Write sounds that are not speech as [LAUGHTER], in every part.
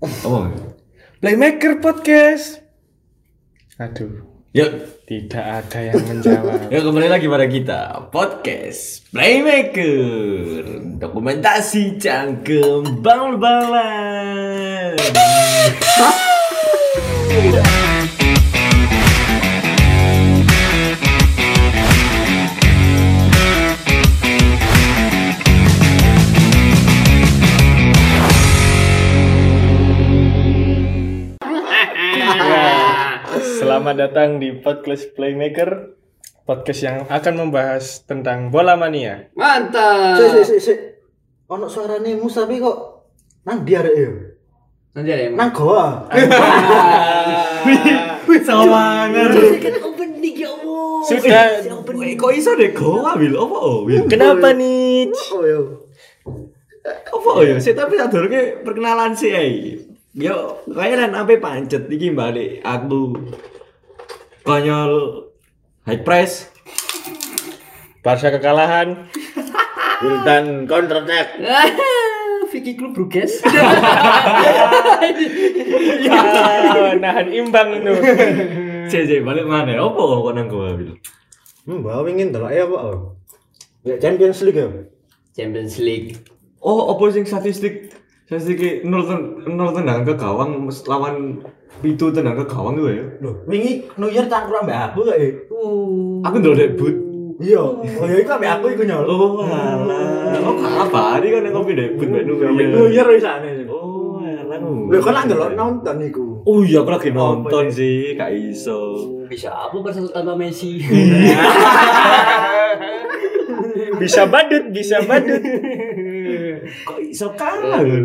Apa? Playmaker Podcast. Aduh, Yuk, tidak ada yang menjawab. [LAUGHS] yuk kembali lagi pada kita podcast Playmaker dokumentasi cangkem bal-balan. [LAUGHS] selamat datang di podcast Playmaker. Podcast yang akan membahas tentang bola mania. Mantap. Sik sik sik sik. Ono suarane Musa tapi kok nang dia arek yo. Nanti ada yang Nang goa. Wih, semangat. kan opening ya Allah. Sudah. Wih, kok iso deh goa, Wil? Apa oh, Wil? Kenapa nih? Oh yo. Apa ya? Saya tapi sadurunge perkenalan sih ai. Yo, kayaknya sampai pancet iki balik aku konyol high press Barca kekalahan. Wildan counter attack. [LAUGHS] Vicky Klub Bruges. [LAUGHS] Ya, nahan imbang itu. CC balik mana? Apa kok nang goa, Wil? Hmm, bawa ingin delok ya apa? Ya Champions League ya. Champions League. Oh, apa sing statistik statistik nol ten, nol tendang ke gawang lawan pitu tendang ke gawang itu ya? Loh, wingi New Year cangkruk ambek aku gak ya? Uh. Aku ndelok debut. Iya. Oh ya iku ambek aku iku nyol. Oh, alah. Oh, apa hari kan yang kopi debut mbak Nuh. New Year wisane. Oh, alah. Lho kan ndelok nonton iku. Oh iya, aku lagi nonton sih, gak iso. Bisa apa bersatu tanpa Messi? [LAUGHS] Bisa badut, bisa badut. Kok iso kalah ya?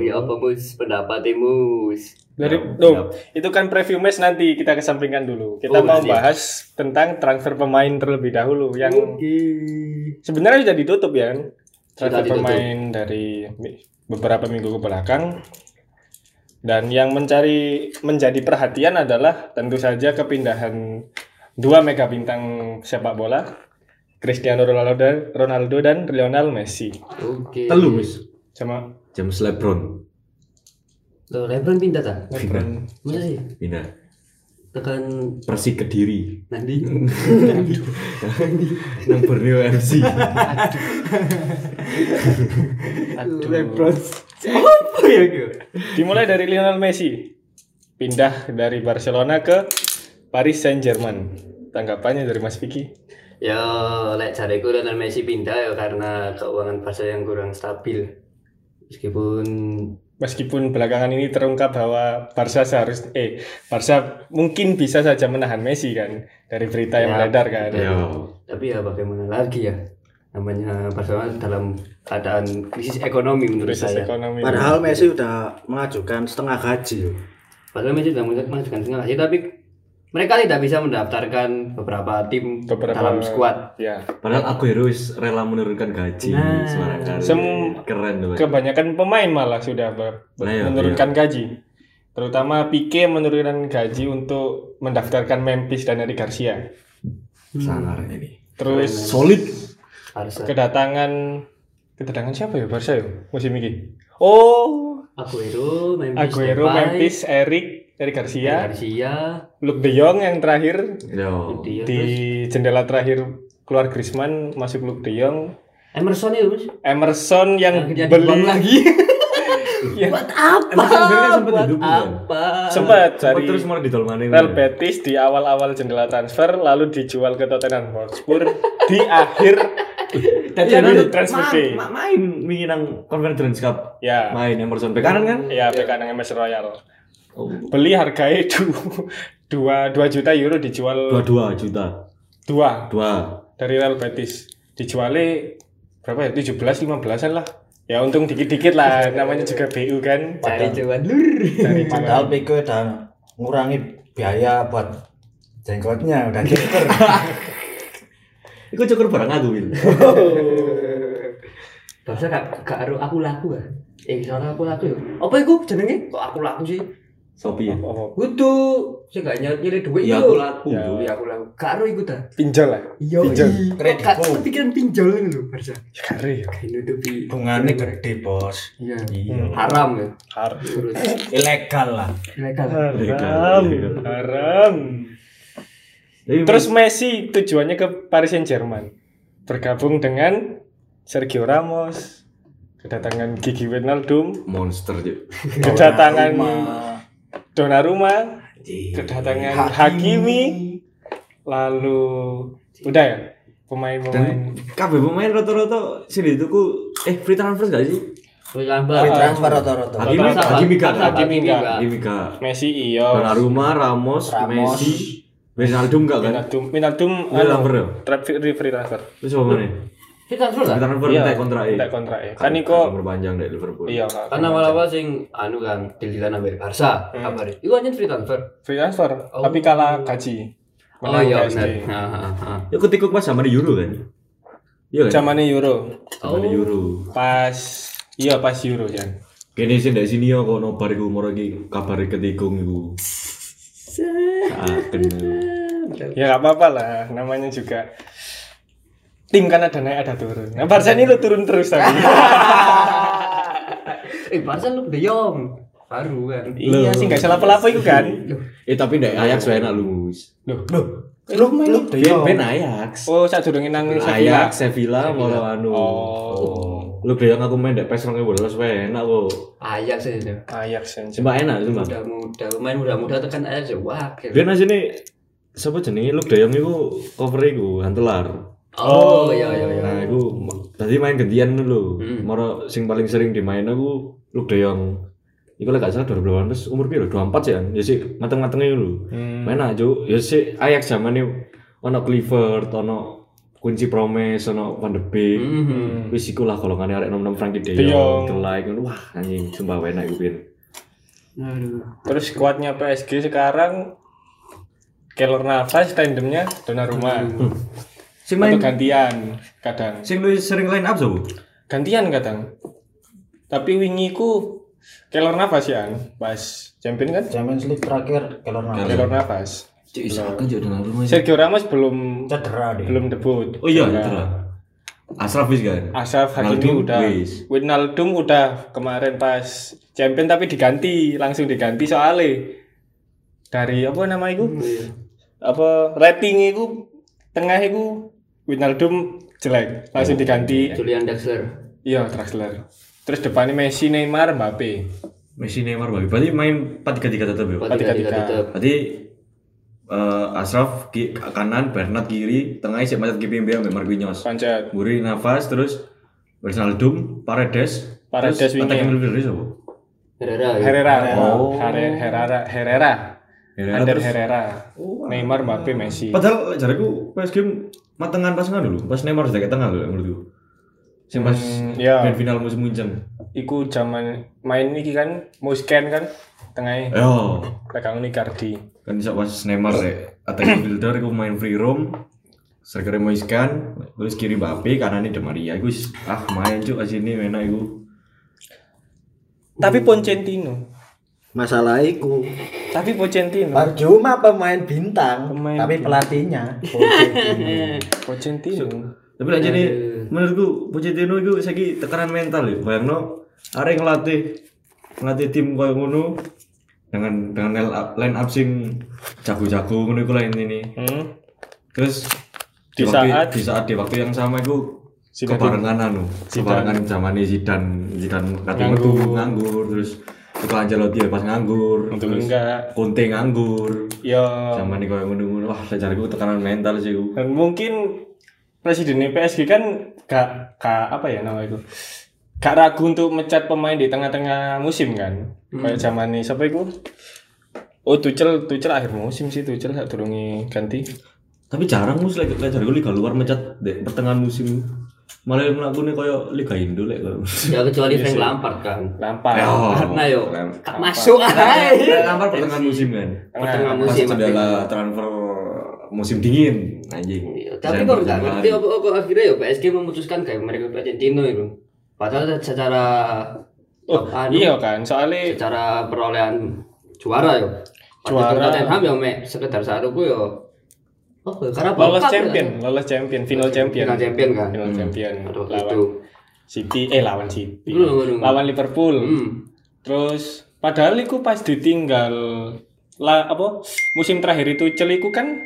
ya apa mus pendapatnya mus? Dari tuh, siap. itu kan preview match nanti kita kesampingkan dulu. Kita Oh, mau siap. bahas tentang transfer pemain terlebih dahulu yang Oke. sebenarnya sudah ditutup ya kan. Sudah Transfer ditutup. pemain dari beberapa minggu ke belakang. Dan yang mencari menjadi perhatian adalah tentu saja kepindahan dua mega bintang sepak bola, Cristiano Ronaldo, Ronaldo dan Lionel Messi. Oke. Telu, Mis. Sama James LeBron. Loh, Lebron pindah ta? LeBron. Masa sih? Pindah. Tekan Persik Kediri. nanti. [LAUGHS] Nang Borneo FC. Aduh. Apa ya gue? Dimulai dari Lionel Messi pindah dari Barcelona ke Paris Saint Germain. Tanggapannya dari Mas Vicky? Ya, lek cariku Lionel Messi pindah ya karena keuangan Barca yang kurang stabil. Meskipun Meskipun belakangan ini terungkap bahwa Barca seharus eh Barca mungkin bisa saja menahan Messi kan dari berita yang Ya, beredar kan. Yo. tapi ya bagaimana lagi ya? Namanya Barcelona dalam keadaan krisis ekonomi menurut Krisis saya. ekonomi. Padahal Messi udah mengajukan setengah gaji. Padahal Messi sudah mengajukan setengah gaji, tapi mereka tidak bisa mendaftarkan beberapa tim Beberapa- dalam skuad. Ya. Padahal aku harus rela menurunkan gaji Nah. Semarang Sem- Keren tuh. Kebanyakan pemain malah sudah ber- Nah, iya, menurunkan gaji. Terutama Pique menurunkan gaji untuk mendaftarkan Memphis dan Eric Garcia. Sangar ini. Terus Solid. Barca. kedatangan kedatangan siapa ya Barca ya musim ini? Oh, Aguero, Memphis, Aguero, Depay, Memphis, Eric, Eric Garcia, Garcia, Luke De Jong yang terakhir Yo. di jendela terakhir keluar Griezmann masuk Luke De Jong, Emerson itu Mas. Emerson yang Yang jadi beli lagi. [LAUGHS] Ya, Buat apa? Emerson kan sempat Buat hidup, apa? sempat Sempat dari terus malah ditolmanin. Real Betis di awal-awal jendela transfer lalu dijual ke Tottenham Hotspur di akhir Tadi [LAUGHS] Iya, ada dulu transfer fee. ma- ma- main wingi nang Conference Cup. ya Main Emerson bek kanan kan? ya PK nang MS Royal Oh. beli harganya [LAUGHS] du- dua dua juta euro dijual Dua-dua juta. dua Dua. dari Real Betis dijualnya berapa ya 17 15an lah ya untung dikit-dikit lah [LAUGHS] namanya juga BU kan Cari cuan lur. cari cuan. [LAUGHS] Padahal Pique udah ngurangi biaya buat jenggotnya udah [LAUGHS] kiper. Iku cukur barang aku, Wil. Bahasa gak gak aku laku ah. Eh soalnya aku laku ya. Apa iku jenenge? Kok aku laku sih? Shopee ya. Kudu sing gak nyari duit Ya aku laku. Ya. Iya aku laku. Karo iku ta. Pinjol lah. Iya. Pinjol. Kredit, Kak Bu. kepikiran pinjol ini lho, Barca. Ya kare ya. Kayak nutupi. Bunganya gede bos. Iya. Iya. Haram ya. Har- Urut. Ilegal lah. Ilegal. Haram. Haram. Terus Messi tujuannya ke Paris Saint Germain. Bergabung dengan Sergio Ramos. Kedatangan Gigi Wijnaldum. monster Cuk. Kedatangan Donnarumma. Kedatangan Hakimi. Lalu udah ya pemain-pemain. Kabeh pemain rata-rata sini tuku eh free transfer gak sih? Free transfer. Free transfer rata-rata. Hakimi Hakimi gak Hakimi gak. Hakimi gak. Messi iya. Donnarumma, Ramos, Ramos. Messi, Wijnaldum gak kan? Wijnaldum, Wijnaldum Free transfer ya? tra- free free transfer. Terus apa mana? Free transfer Free lah. transfer Iya, entek kontrak entek kontrak ya. Kan Niko berpanjang dari Liverpool. iya. Kan awal-awal sing anu kan dililan ambek Barca kabar. Iku hanya free transfer. free transfer, Oh. tapi kalah gaji. Oh iya benar. Heeh, heeh. Ya ketikuk pas sama di Euro kan? Iya kan? Zamannya Euro. Sama di Euro. Pas iya pas Euro kan. Kene sing dari sini ya kok nobar iku moro iki kabar ketikung iku. Saken. Ya nggak apa-apa lah, namanya juga tim kan ada naik ada turun. Nah Barca ini lo turun terus tadi. [LAUGHS] Eh Barca lu De Jong baru kan. iya sih nggak salah apa-apa itu kan. Eh tapi ndek Ajax wae enak lu. Mus. Loh, Lu lu De Ben Jong. ben Ajax. oh saya durungin nang Sevilla. Ajax, Sevilla, moro anu. Oh. Lu bayang aku main ndek PES 2012 wae enak kok. Ajax aja. Ajax yang Cuma enak cuma. Muda-muda, pemain muda-muda tekan Ajax ya wah. Ben asine sapa jenenge Luke De Jong iku cover iku Hantelar. Oh iya iya iya. Nah, iku tadi main gantian dulu. Hmm. Moro sing paling sering dimain aku Luke De Jong. Iku lek gak salah 2018 umur piro? 24 ya. Ya sih mateng-matenge dulu. Hmm. Main aja ya sih Ajax zamane ono Clifford, ono kunci Promes, ono Van de Beek. Mhm. Wis iku lah golongane arek nom-nom Frankie De De Jong. Delay ngono. Wah, anjing sumpah enak iku pin. Aduh. Terus kuatnya PSG sekarang Keylor Navas tandemnya Donnarumma. Sing Atau main gantian kadang. sing lu sering line up sapa? Gantian kadang. Tapi wingi ku Keylor Navas ya pas champion kan Champions League terakhir isakan cuk dengan rumah. Sergio Ramos belum Cedera deh. belum debut. Oh iya, Cedera. Asraf wis kan. Ashraf Hakimi udah. Wijnaldum udah kemarin pas champion tapi diganti, langsung diganti soalnya dari apa nama itu? Apa rating itu tengah itu Wijnaldum jelek, langsung diganti. Julian Draxler. Iya, Draxler. Terus depannya Messi, Neymar, Mbappe. Messi Neymar bagi. Berarti main 4-3-3 tetap ya. Empat tiga tiga tiga. tetep. Berarti eh Asraf ki, kanan, Bernat kiri, tengahnya si Macet Kipimbe sampai Marquinhos. Pancet. Muri Navas terus Wijnaldum, Paredes, Paredes terus attacking midfielder siapa? Herrera. ya. Herrera. Oh. Herrera. Herrera. Herrera. Herrera Ander Herrera. Neymar, Mbappe, Messi. Padahal jariku pas game matengan pas nggak dulu, pas Neymar sudah ke tengah loh menurutku. Sing pas Hmm, ya. grand final musim muncul. Iku zaman main iki kan Musken kan tengahnya Yo, pegang Icardi. kan bisa pas Neymar rek attacking [COUGHS] midfielder iku main free roam. Striker Moiskan, terus kiri Mbappe, kanan ini De Maria. Iku wis, ah main cuk asine enak iku. Tapi Pochettino. Masalah iku. Tapi Pochettino. Cuma pemain bintang, Pemain tapi pelatihnya [LAUGHS] Pochettino. Pochettino. Tapi aja nih, menurutku Pochettino itu saiki tekanan mental ya. Bayangno, arek ngelatih ngelatih tim koyo ngono dengan dengan line up, line up sing jago-jago ngono iku lah ini. Hmm. Terus Di waktu- saat- di saat di waktu yang sama itu Zidane- kebarengan anu, kebarengan zaman Zidane Zidane metu Nganggur. nganggur terus itu Ancelotti ya pas nganggur Untung enggak. Conte nganggur Ya. zaman ini koyo ngono-ngono wah cariku tekanan mental sih iku. Dan mungkin presiden PSG kan gak, gak apa ya nama itu gak ragu untuk mecat pemain di tengah-tengah musim kan kayak zaman ini siapa itu oh Tuchel Tuchel akhir musim sih Tuchel saat turungi ganti Tapi jarang mus lek jariku liga luar mecat di pertengahan musim. Malah yang melakukan koyo liga Indo lek koyo. Ya kecuali Frank Lampard kan. Lampard Karena yo gak masuk aja. Lampard pertengahan musim kan. Pertengahan Pas musim. adalah transfer musim dingin anjing. Tapi kok nggak ngerti apa kok akhirnya ya PSG memutuskan kayak mereka Pochettino itu. Padahal secara oh anu, iya kan soalnya secara perolehan juara yo. Juara. Juara Tottenham yo mek sekedar saruku yo. Oh, karena lolos champion ya. lolos champion final champion Final champion kan. final Hmm. champion Aduh, lawan itu. City eh lawan City Belum, belum. lawan Liverpool Hmm. terus padahal iku pas ditinggal lah apa musim terakhir itu celiku kan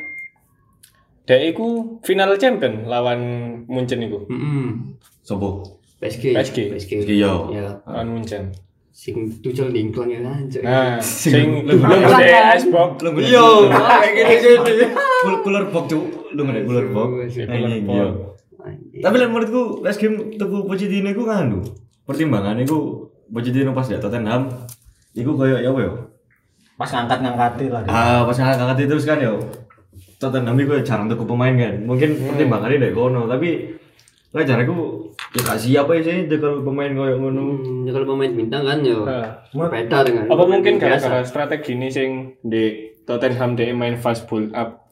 dek iku final champion lawan Munchen iku Hmm. Sopo? PSG. PSG. PSG. Iya. Ya. lawan Munchen Sing tujuh ningklon ya anjir. nah sing lu. DS Bob Lu Iya, kayak gini-gini. Cooler box cuk. Lu ngene cooler box. Iya, iya. Tapi lek menurutku West Ham tuku Pochettino iku nganu. Pertimbangan iku Pochettino pas di Tottenham iku koyo ya apa ya? Pas ngangkat-ngangkati lah. Ah, pas ngangkat terus kan ya. Tottenham iku jarang tuku pemain kan. Mungkin pertimbangannya dari kono, tapi lek jareku ya gak siap aja sih kalau pemain koyo ngono. Hmm, ya kalau pemain bintang kan yo Nah, beda dengan apa mungkin biasa. gara-gara strategi ini sing di Tottenham dia main fast build up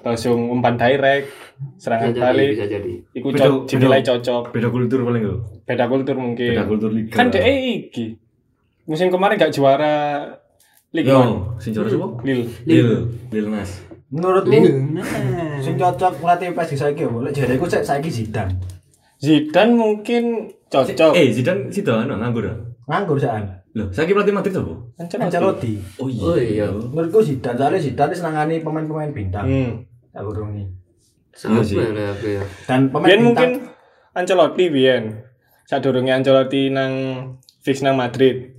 langsung umpan direct bisa serangan jadi, balik bisa jadi. iku Beda- co- dinilai beda- cocok Beda kultur paling yo. beda kultur mungkin Beda kultur liga. kan dia iki musim kemarin gak juara Liga Yo, sing juara sapa? Lille Lil, Lil Nas. Menurutmu sing cocok ngelatih PSG saiki boleh jadi aku cek saiki Zidane. Zidane mungkin cocok Eh, Zidane situ anu nganggur. ah? Nganggur saan. Loh, saiki pelatih Madrid sapa? Ancelotti. Ancelotti. Oh iya. Oh iya. Menurutku Zidane, soalnya Zidane senangani pemain-pemain bintang. hmm. Aku rungi. Iya sih. ya aku ya. Dan pemain Biyen mungkin bintang Ancelotti biyen sadurunge Ancelotti nang fix nang Madrid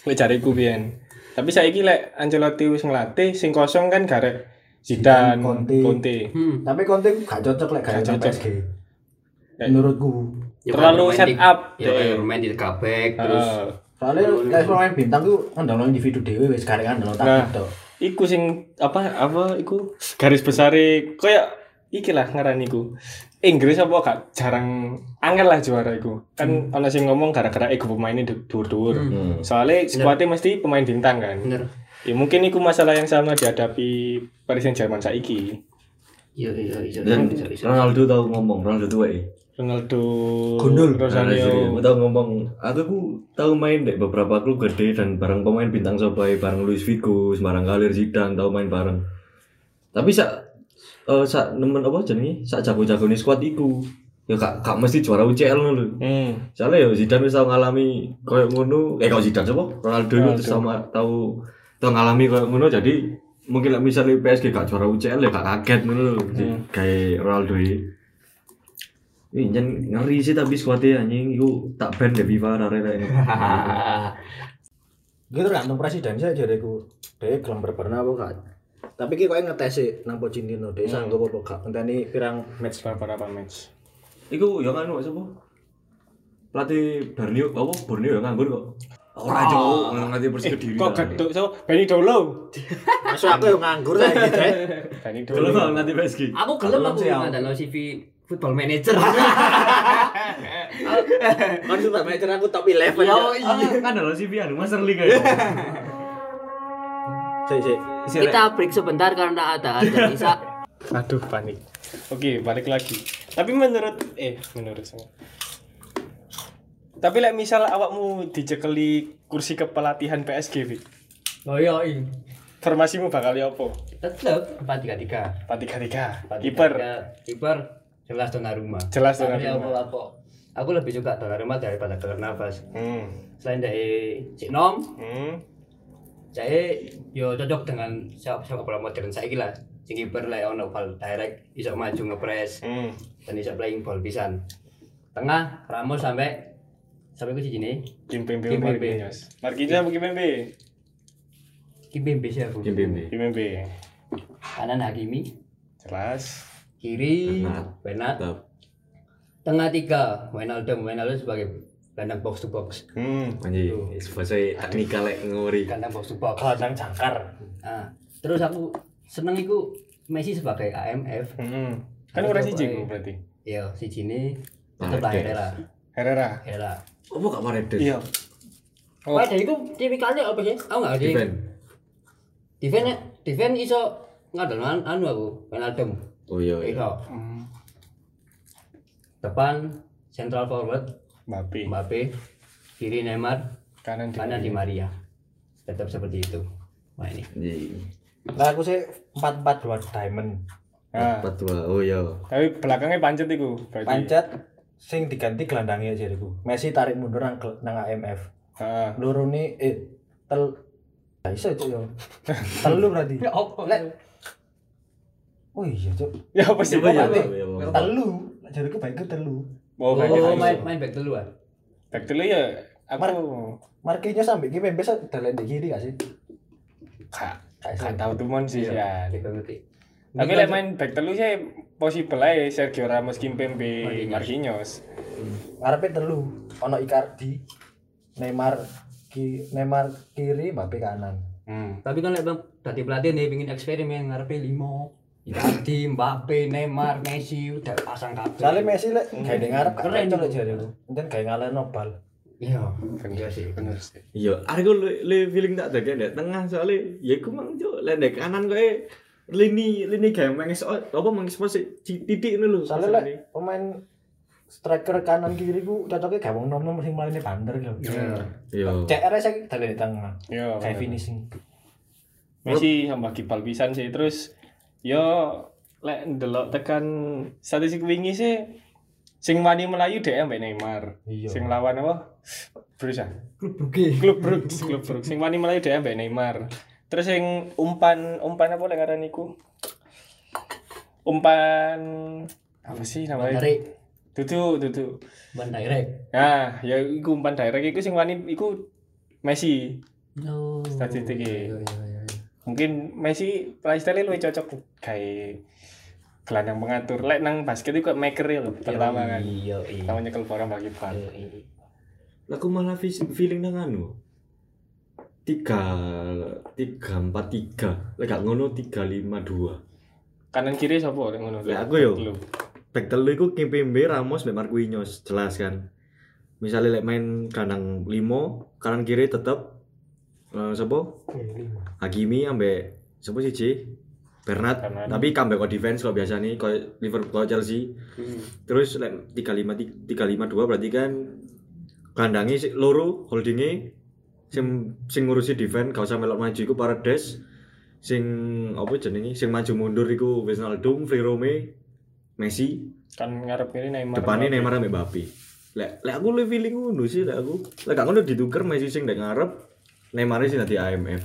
lek jariku biyen tapi saiki lek Ancelotti wis nglatih sing kosong kan garek Zidane, Zidane, Conte. Conte. Hmm. tapi Conte gak cocok lek Gak cocok. PSG. Ya. Menurutku. Ya, Terlalu main set di- up Ya kayak bermain di kabek terus Heeh. Soalnya lek pemain bintang tuh andalno individu dhewe wis garek andalno Nah. taktik tok. iku sing apa apa iku garis besar koyo iki lah ngaran iku Inggris apa gak jarang angel lah juara iku kan ana sing ngomong gara-gara ego pemainnya du- dhuwur-dhuwur Hmm. soalnya skuadnya mesti pemain bintang kan bener. ya mungkin iku masalah yang sama dihadapi Paris Saint Germain saiki Iya iya iya. Dan bisa, bisa. Ronaldo tahu ngomong, Ronaldo tua eh. Ronaldo Gundul. Rosario Aku tahu ngomong, aku ku tahu main deh beberapa klub gede dan bareng pemain bintang sobai, bareng Luis Figo, bareng Galir Zidane, tahu main bareng. Tapi sak eh sak nemen apa jenenge? Sak jago-jago nih squad iku. Ya kak, kak mesti juara UCL lho. hmm. Soalnya ya Zidane wis tau ngalami koyo ngono, eh kok Zidane sapa? Ronaldo itu Ronaldo. sama tahu tahu ngalami koyo ngono jadi mungkin misalnya PSG gak juara UCL ya gak kaget ngono lho. Hmm. Kayak Ronaldo ini. Ih, jan ngeri sih tapi skuadnya anjing iku tak ban deh FIFA rare ini. [LAUGHS] Gitu tergantung presiden sih jadiku. Dia gelem berperna apa gak. Tapi ki koyo ngetes sih nang Pochettino, dia sanggup apa gak ngenteni pirang match beberapa match Iku yang anu sapa? Pelatih Borneo apa Borneo yang nganggur kok. Ora cok, nganti bersih kediri. kok geduk so Benny Dolo Masuk aku yang nganggur Cek. [LAUGHS] Benny Kalau Dolo nanti PSG. Aku gelem aku ngandalno CV football manager. Kan sudah manajer aku top 11 Yo Ah, iya. kan ada CV anu Master League ya. Kita break sebentar karena ada ada [LAUGHS] Isa. aduh panik oke balik lagi tapi menurut eh menurut saya tapi like misal awakmu dicekeli kursi kepelatihan PSG Fik, Oh iya iya. formasimu bakal ya apa Tetep 4-3-3. 4-3-3 kiper Kiper jelas Donnarumma. Jelas Donnarumma. Aku, aku, aku lebih suka Donnarumma daripada Navas. hmm. Selain dari Cik Nom, hmm. saya yo cocok dengan sepak sepak bola modern saya lah. Sing kiper lah ono bal direct, iso maju ngepres hmm. dan iso playing ball pisan. Tengah Ramos sampai sampai ke sini. Kimpembe. Marquinhos Marquinhos apa Kimpembe Kimpembe sih aku. Kimpembe. Kimpembe Kanan Hakimi, jelas kiri Mantap. tengah tiga Wijnaldum Wijnaldum sebagai gelandang box to box hmm. Anjing, sebagai teknikal lek ngori. gelandang box to box Kandang jangkar. nah, terus aku seneng iku Messi sebagai AMF hmm. kan ora siji ku berarti iya si Jini tetep lah. Herrera Herrera Herrera Apa gak Paredes? iya Oh. Padahal itu tipikalnya apa sih? Aku nggak ngerti. Defend. Defend defend iso ngadal anu anu aku Wijnaldum. Oh iya. iya. Hmm. Depan central forward Mbappe Mbappe, kiri Neymar, kanan di kanan Di Maria. Tetap seperti itu. Wah ini. Iya. Lah aku sih 442 diamond. Nah, Empat dua. Oh iya. tapi belakangnya pancet iku. Berarti. Pancet sing diganti gelandangnya jariku. Messi tarik mundur nang nang AMF. Heeh. Loro ni eh tel iso itu yo. [LAUGHS] Telu berarti. Ya? Lek Oh iya, Cuk. Ya apa sih? Iya, iya, Pokoknya iya, iya. Telu. Jariku baikku telu. Oh, Oh, baik main main back duluan. Back dulu ya. Aku Marquinhos sampai Kim Pembe dalan di kiri gak sih? gak Gak tahu tuh mon sih ya. Kita ngerti. Tapi lek main back telu sih possible aja Sergio Ramos, Kimpembe, Marquinhos. Marquinhos. Ngarepe telu. Ono Icardi, Neymar ki Neymar kiri, Mbappe kanan. Hmm. Tapi kan lek bang tadi pelatih nih pengen eksperimen ngarepe limo. Icardi, Mbappe, Neymar, Messi udah pasang kabel. Soalnya Messi lek gawe ning ngarep Keren lek jariku. Enten gawe ngalahno bal. Iya. Bener sih, bener sih. Iya, aku le, le feeling tak ada di tengah soalnya ya aku mang cuk le ndek kanan kowe lini lini kayak mengis apa mengekspos titik ini lho. Soalnya lek pemain striker kanan kiri ku cocoknya gawe wong nom-nom sing mlaine bander gitu. Iya. Iya. CR sing dalan di tengah. Yo. Kayak finishing. Messi sama kipal pisan sih terus yo lek ndelok tekan statistik wingi sih sing wani melayu dhek ambek Neymar. Iya. Sing lawan apa? Bruce. ah? Klub Brugge. Klub Brugge, klub Brugge. Sing wani melayu dhek ambek Neymar. Terus sing umpan umpan apa lek ngaran iku? Umpan apa sih namanya? Dari Dudu, dudu. Ban Direct. Nah, ya iku umpan direct iku sing wani iku Messi. No. Statistiknya. Iya, iya, iya. Mungkin Messi playstyle lebih cocok kayak gelandang pengatur. Lek nang basket itu kayak maker ya lho, pertama kan. Iya, iya. Pertama nyekel bola bagi bal. Iya, iya. Aku malah feeling nang anu. Tiga, tiga, empat, tiga. Lek ngono tiga, lima, dua. Kanan kiri sapa lek ngono? Lek aku yo. Back telu iku Kimpembe, Ramos, mbek Marquinhos, jelas kan. Misalnya lek main kanan limo, kanan kiri tetep eh sapa? Hakimi ambek sapa sih Ci? Bernat. Bernat. Tapi comeback on defense kalau biasa nih kalau Liverpool kalau Chelsea. Terus lek 35 352 berarti kan kandangi si, loro holdinge sing sing ngurusi defense gak usah melok maju iku Paredes sing apa jenenge sing maju mundur iku Wijnaldum, Freirome, Messi, Kan ngarep kiri Neymar. depannya Neymar ambek Mbappe. Lek lek aku le feeling ngono sih lek aku. Lek gak ngono dituker Messi sing ndek ngarep, Neymar sing dadi AMF.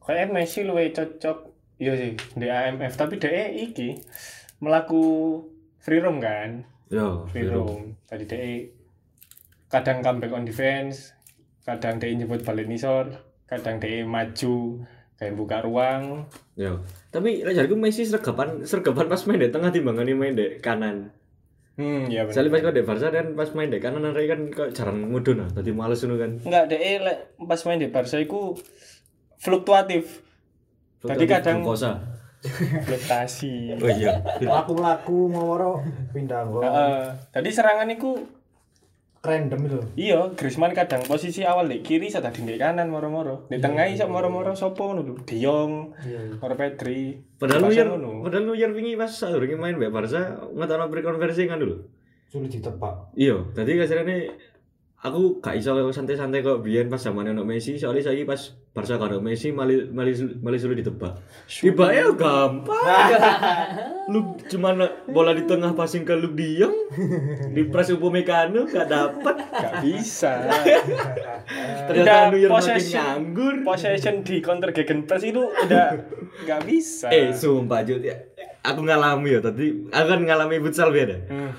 Kayak Messi luwih cocok iya sih di AMF tapi DE iki melaku free roam kan. Yo, Free roam. Tadi DE kadang comeback on defense, kadang DE nyebut balik nisor, kadang DE maju kayak buka ruang. Yo. Tapi lek jariku Messi sergapan sergapan pas main di tengah timbangane main di kanan. Hmm, iya benar. Soalnya pas kau di Barca dan pas main di kanan arek kan kok jarang ngudun nah, tadi males ngono kan. Enggak, DE lek pas main di Barca iku fluktuatif. Tadi kadang- Kosa. Fluktuasi. Oh iya. Laku-laku ngawaro pindah gol. Heeh. Tadi serangan iku Random itu. iya Griezmann kadang posisi awal di kiri saya tadi di kanan moro-moro. Di tengah iso moro-moro sopo ngono lho. De Jong, Iya. Moro Pedri. Padahal Neuer, ngono. padahal Neuer wingi pas saurunge main mbek Barca ngetokno prekonversi kan dulu. Sulit ditebak. Iya, tadi kasarane aku gak iso santai-santai kok biyen pas zaman ono Messi, soalnya saya pas Barca karo Messi mali mali mali sulit ditebak. Tiba ya gampang. [LAUGHS] lu cuma bola di tengah passing ke De Jong, [LAUGHS] di press Upamecano gak dapat. Gak bisa. [LAUGHS] Ternyata Neuer makin possession. nganggur. Possession di counter gegen press itu udah gak bisa. Eh, sumpah Jut, ya. Aku ngalami ya tadi, aku kan ngalami futsal beda. Hmm.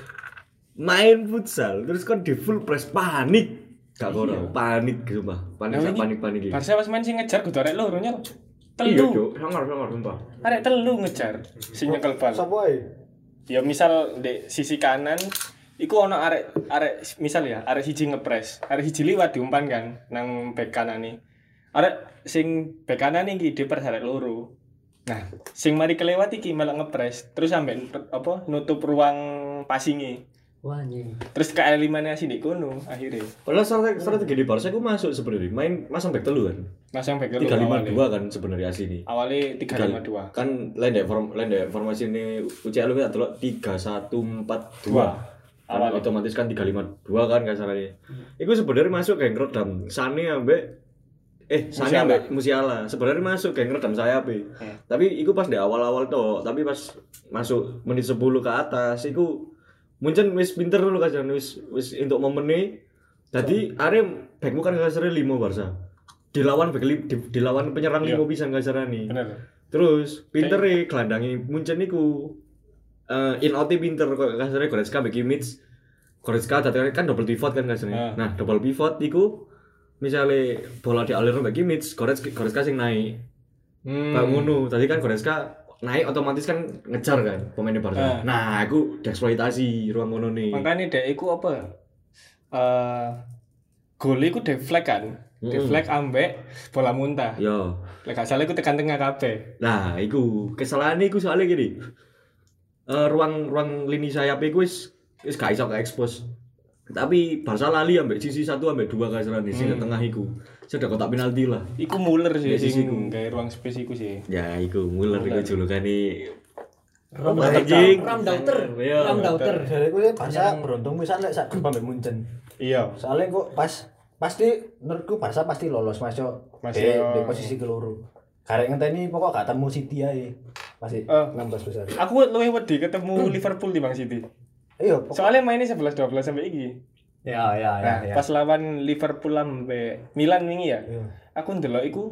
Main futsal terus kan di full press panik. Gak kono, panik sumpah. Panik Nah, sak ini panik-panik iki. Barca pas main sih ngejar kudu arek loro nyel. Iya, Telu. Cuk. Sangar, sangar sumpah. Arek telu ngejar si nyekel bal. Sapa? Ya misal di sisi kanan iku ono arek arek misal ya arek siji ngepres, arek siji liwat diumpan kan nang bek kanan nih. Arek sing bek kanan iki dipers arek loro. Nah, sing mari kelewat iki malah ngepres, terus sampe apa nutup ruang pasingi. Wah, anjing. Terus ke eliminasi di kono akhirnya. Padahal strategi, strategi di Barca aku masuk sebenarnya. Main masang back telu kan. Masang lima awalnya. dua kan sebenarnya asli. Awalnya 352. Kan lain dek form lain dek formasi ini UCL lu tak delok tiga satu empat dua. Kan Awal. otomatis kan tiga lima dua kan kasarnya. Iku sebenarnya masuk kayak ngeredam Sane ambek eh Sane ambek Musiala sebenarnya masuk kayak ngeredam sayap e. Hmm. tapi iku pas di awal-awal tuh tapi pas masuk menit 10 ke atas iku Munchen wis pinter dulu kan wis wis untuk momennya jadi are backmu kan sering limo Barca. Dilawan back li- di, dilawan penyerang Iya. limo bisa gak serani Bener. terus pinter e gelandangi Munchen iku eh in out pinter kok kasarnya Goretzka bagi Kimmich Goretzka tadi kan double pivot kan kasarnya Ah. nah double pivot iku misalnya bola dialir bagi Kimmich Goretzka Goretzka sing naik. Hmm. Ngono tadi kan Goretzka naik otomatis kan ngejar kan pemainnya Barca Ah. nah aku dieksploitasi ruang ngono nih Makanya dek iku apa? Eh gol iku deflect kan. Deflect ambek bola muntah. yo Lek gak salah iku tekan tengah kabeh. Nah, iku kesalahan iku soalnya gini. Eh ruang ruang lini sayap iku wis wis gak iso expose. Tapi Barca lali ambek sisi satu ambek dua kasaran di sini tengah iku. Sudah kotak penalti lah. Iku Muller sih Ya, sisi sing gawe ruang space iku sih. Ya, iku Muller iku julukane Ram anjing. Ram dauter. Iya. Ram dauter. Dari gue Barca beruntung bisa lek sak grup ambek Munchen. Iya. Soalnya kok pas pasti menurutku Barca pasti lolos masuk di, di posisi keluru. Karek ngenteni pokok gak temu City ae. Pasti Eh. 16 besar. Aku luwih wedi ketemu Liverpool di Bang City. Iya, pokok Soalnya mainnya 11 12 sampai iki. Ya ya ya. Nah, ya. pas lawan Liverpool sampai Milan wingi ya. Iya. Aku ndelok iku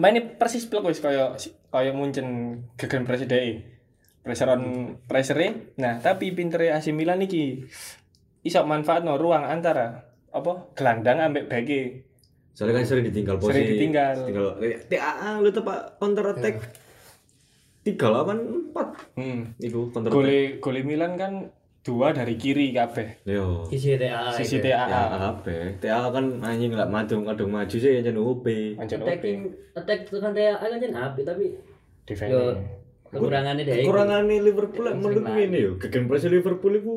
mainnya persis blok wis kaya kaya Munchen gegen press dhek. Pressure on pressure Nah, tapi pintere AC Milan iki iso manfaatno ruang antara apa gelandang ambek beke. Soalnya kan sering ditinggal posisi. Sering ditinggal. Tinggal eh, TAA lu tepak counter attack. Tiga lawan empat. Hmm. Iku counter attack. Gole gole Milan kan dua dari kiri kabeh. Yo. Sisi TA. Sisi. TAA. Ya apa? TA kan anjing lah maju kadung maju sih yang UP. Attacking attack tekan TA kan jen api tapi defending. kekurangannya deh. Kekurangannya Liverpool menurut gue ini yo. Gegen press Liverpool itu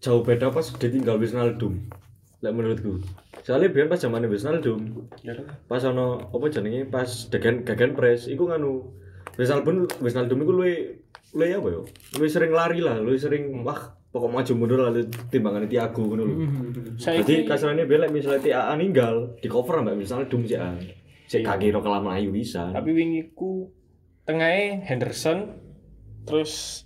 jauh beda pas ditinggal Wijnaldum. Lah menurutku. Soalnya biar pas zamannya Wijnaldum, Ya pas ono apa jenenge pas gegen gegen press iku nganu Wijnaldum Wijnaldum iku luwe luwe apa yo? Luwe sering lari lah, luwe sering wah pokok maju mundur lah timbangan Tiago ngono lho. Jadi Saiki kasarannya belek misalnya TAA ninggal di cover mbak misalnya dum sih ah. Cek kaki ro kelam ayu bisa. tapi wingi ku tengahnya Henderson terus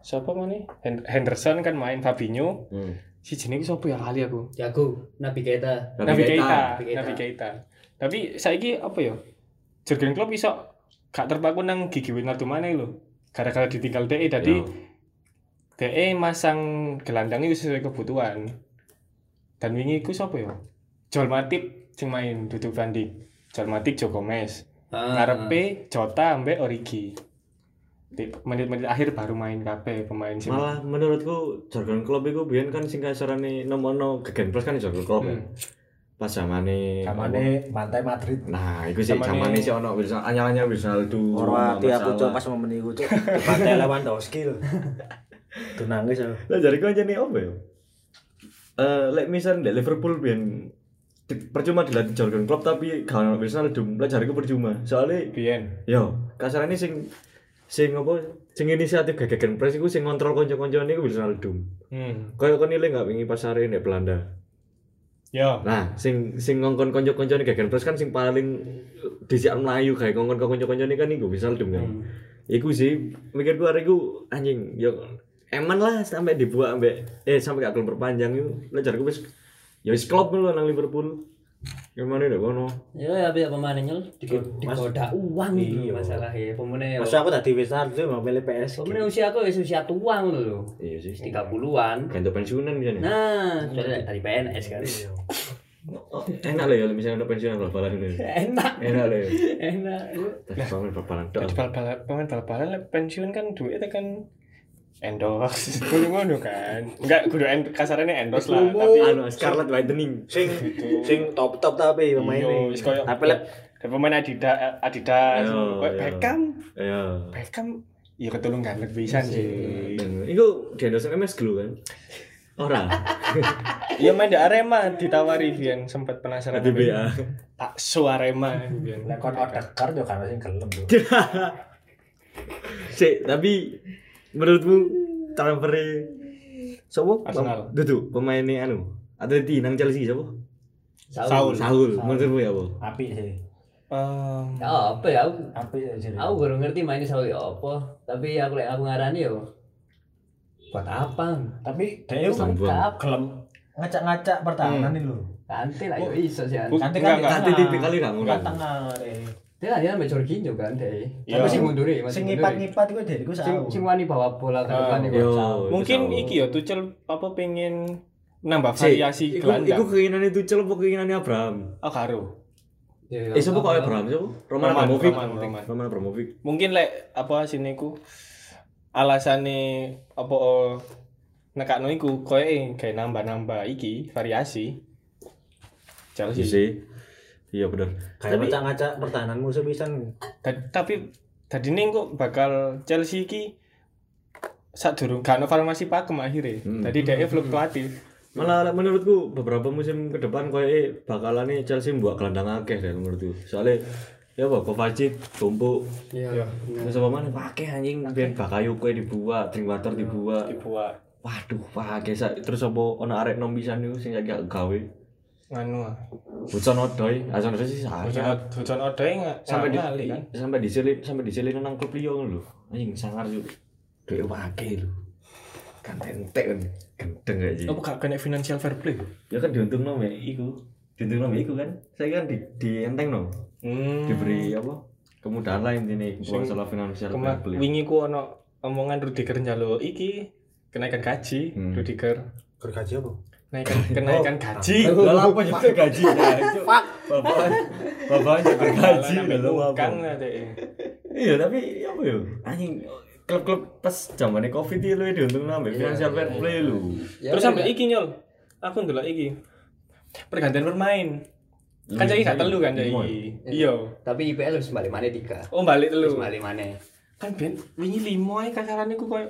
siapa mana Hen- Henderson kan main Fabinho Hmm. si jenis siapa ya kali aku Jago, Nabi Keita. Nabi Keita Nabi Keita. Nabi Keita tapi saiki apa ya Jurgen Klopp iso gak terpaku nang gigi Wijnaldum mana lo gara-gara ditinggal DE tadi Yo. DE masang gelandangnya sesuai kebutuhan. Dan wingi ku siapa ya Joel Matip sing main duduk Van Dijk Joel Matip Joe Gomez Ah, ngarepe Jota ambek Origi. Di menit-menit akhir baru main kabeh pemain sing Malah menurutku Jurgen Klopp itu biyen kan sing kasarane nomono gegen press kan Jurgen Klopp ya. Pas zamane Kamane pantai Madrid. Nah, iku sih Zamane- sih ono Wilson anyar-anyar Wijnaldum. Hormati aku Salah. cok pas momen iku cok. [LAUGHS] Pantai Lewandowski lho. Tuh nangis aku. Lah jare ku anjene apa ya? Eh, lek misal ndek Liverpool biyen percuma dilatih Jurgen Klopp tapi gak ono Wijnaldum, lah jare ku percuma. Soalnya Biyen Yo, kasarane sing sing apa sing inisiatif gegen press iku sing ngontrol kanca-kancane iku Wijnaldum. hmm. Kayak kon nilai nggak wingi pasare nek Belanda. Yo Nah, sing sing ngongkon kanca-kancane gegen press kan sing paling dhisik Melayu kayak ngongkon kanca-kancane kan iku Wijnaldum kan. Hmm. Iku sih mikirku arek iku anjing yo eman lah sampai dibuat ambek eh sampai gak perpanjang itu. Lah jarku wis ya wis klop lho nang Liverpool. Gimana deh kono? Ya ya biar pemainnya di dikoda uang itu Iya. masalahnya. Pemainnya Masa aku tadi Wijnaldum tuh mau pilih PS. pemainnya usia aku ya usia tuang loh. Iya sih. 30-an. Ganti pensiunan bisa nih. Nah, soalnya dari PNS kan. Oh, enak lah ya misalnya ada pensiunan bal-balan itu. Enak, Enak lah ya. enak. Tapi pemain bal-balan pemain bal-balan lek pensiun kan duitnya kan endorse [LAUGHS] kudu ngono kan enggak kudu end, kasarannya endorse lah tapi Anu Scarlet Whitening. Sing [LAUGHS] sing top-top tapi iya pemainnya. Tapi lek pemain Adidas Adidas Iya, iya. Beckham Iya. Beckham ya ketulung gandeng pisan sih Iku di endorse MS Glue kan. Ora. Iya [LAUGHS] main di Arema ditawari Vian sempat penasaran Di BA. tak su Arema Vian lek kon Odegaard yo kan sing gelem tuh. Sik, tapi menurutmu transfer sopo? Arsenal. Dudu pemainnya anu. Atleti nang Chelsea sopo? Saul. Saul, menurutmu ya, Bu? Apik sih. Em, Ya apa ya aku Apik ya jadi. aku baru ngerti mainnya Saul ya apa tapi aku lek aku ngarani yo buat apa Tapi dia lengkap gelem ngacak-ngacak pertahanan ini lho. kanti lah yo iso sih Nanti kan enggak. Nanti tipikal ngurang. Kan tengah. Dia dia ambil Jorginho kan deh Iya. tapi sing mundur ya Sing ngipat-ngipat iku dari ku sing sing wani bawa bola ke depan Ah, iku. Mungkin iki ya Tuchel apa pengen nambah Si, variasi iku, iku gelandang. keinginan itu Tuchel apa keinginannya Abraham? Oh karo. Ya, Eh, siapa kok Abraham? Siapa? Roman Abramovich. Roman, Abramovich. Mungkin lek apa sini ku alasane apa oh, nekakno iku koyo kayak nambah-nambah iki variasi. Chelsea. Iya benar. Kayak ngacak-ngacak pertahanan musuh pisan. Ta- tapi tadi nih kok bakal Chelsea ki saat durung gak ono formasi pakem akhirnya. Hmm. Tadi dia fluktuatif. Malah menurutku beberapa musim ke depan koyo bakalan nih Chelsea buat gelandang akeh deh menurutku. Soalnya ya apa Kovacic, tumpuk, Iya. terus apa mana pakai anjing biar Bakayoko dibuat, Drinkwater dibuat. Dibuat Waduh, pakai sa terus apa ono arek nom pisan niku sing gak gawe. Nganu ah. Hudson Odoi, Hudson Odoi sih. Hujan hujan odoi nggak sampai di, ngali kan. sampai disilin sampai disilin nang klub liyo lho. Anjing sangar yo. Dhewe pakai lho. Kan entek kan. Gendeng aja. Apa gak kena financial fair play? Ya kan diuntung no mek iku. Diuntung no mek iku kan. Saya kan di di enteng no. Hmm. Diberi apa? Kemudahan lah masalah finansial Kema- fair play. wingi ku ono omongan Rudiger njaluk iki kenaikan gaji Hmm. Rudiger Gergaji apa? Kenaikan [LAUGHS] kenaikan gaji Lah apa nyebut gaji ya? [LAUGHS] Pak. Bapak bapak nyebut gaji lho apa? kan adek. Iya tapi apa ya? Anjing klub-klub pas zamannya covid itu lu diuntung nambah finansial fair play lu. Ya, Terus sampai iki nyol. Aku ndelok iki. Pergantian bermain. Kan jadi gak telu kan jadi. Iya. tapi IPL harus balik mana tiga Oh balik telu. balik mana Kan ben wingi limo ae kasarane ku koyo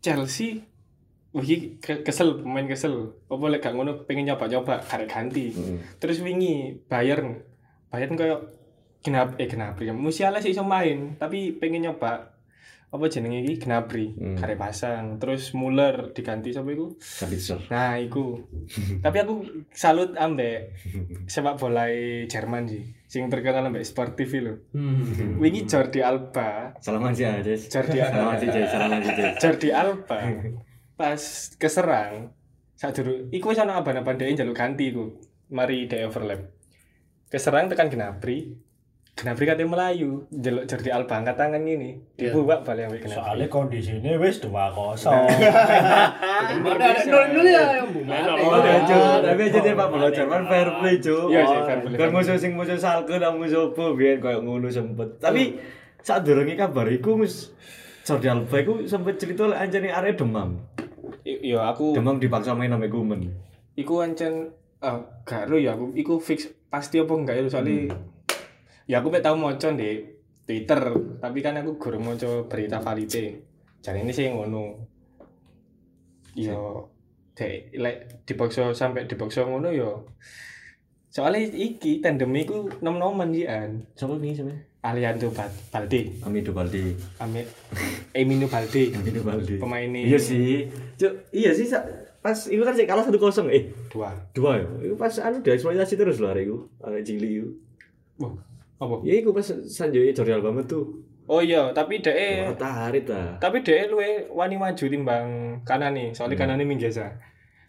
Chelsea Wih, kesel, pemain kesel. Apa lek gak ngono pengen nyoba-nyoba karek ganti. Hmm. Terus wingi Bayern. Bayern koyo Gnab eh Gnabry. Musiala sih iso main, tapi pengen nyoba apa jenenge iki Gnabry, Hmm. karek pasang. Terus Muller diganti sapa iku? Sabitzer. Nah, iku. Tapi aku salut ambek sepak bola Jerman sih. Sing terkenal ambek sportif lho. hmm. Wingi Jordi Alba, Salaman sih aja. Jordi Salaman sih salaman. Jordi Alba pas keserang saat dulu iku wis ana aban-aban dhek njaluk ganti iku. Mari dhek overlap. Keserang tekan Gnabry. Gnabry katanya Melayu, njaluk Jordi Alba angkat tangan ini. Dibuat balik ambek Gnabry. Soalnya kondisinya wis 2-0. Ada ada nol nol ya yang ya, Cuk. Tapi aja dia Pak Bola Jerman fair play, Cuk. Iya, sih, fair play. Kan musuh sing musuh Salke dan musuh apa biyen koyo ngono sempet. Tapi saat durunge kabar iku mus Jordi Alba iku sempet cerita lek anjane arek demam. I- Iya, aku Demam dipaksa main sampe gumen. iku ancen ah gak ero ya aku iku fix pasti apa enggak ya soalnya ya aku mek tau maca di Twitter tapi kan aku gurung maca berita valide. Jadi ini sih ngono. Yo dek lek dipaksa sampai dipaksa ngono yo soalnya iki tandem iku nom-noman sih an. Sopo nih sampe? Aliando Bal- Balde Amido Baldi. Amit Emino Balde Amido Baldi. pemain ini Iya sih. Cuk, iya sih pas itu kan sih kalah 1-0 eh dua dua ya. Itu pas anu dieksploitasi terus lho arek iku. Arek cilik iku. Wah, apa Ya iku pas Sanjoy Jordi Alba metu. oh iya tapi dek Wah, tarik ta. tapi dia luwe wani maju timbang kanan nih soalnya kanan ini minggesa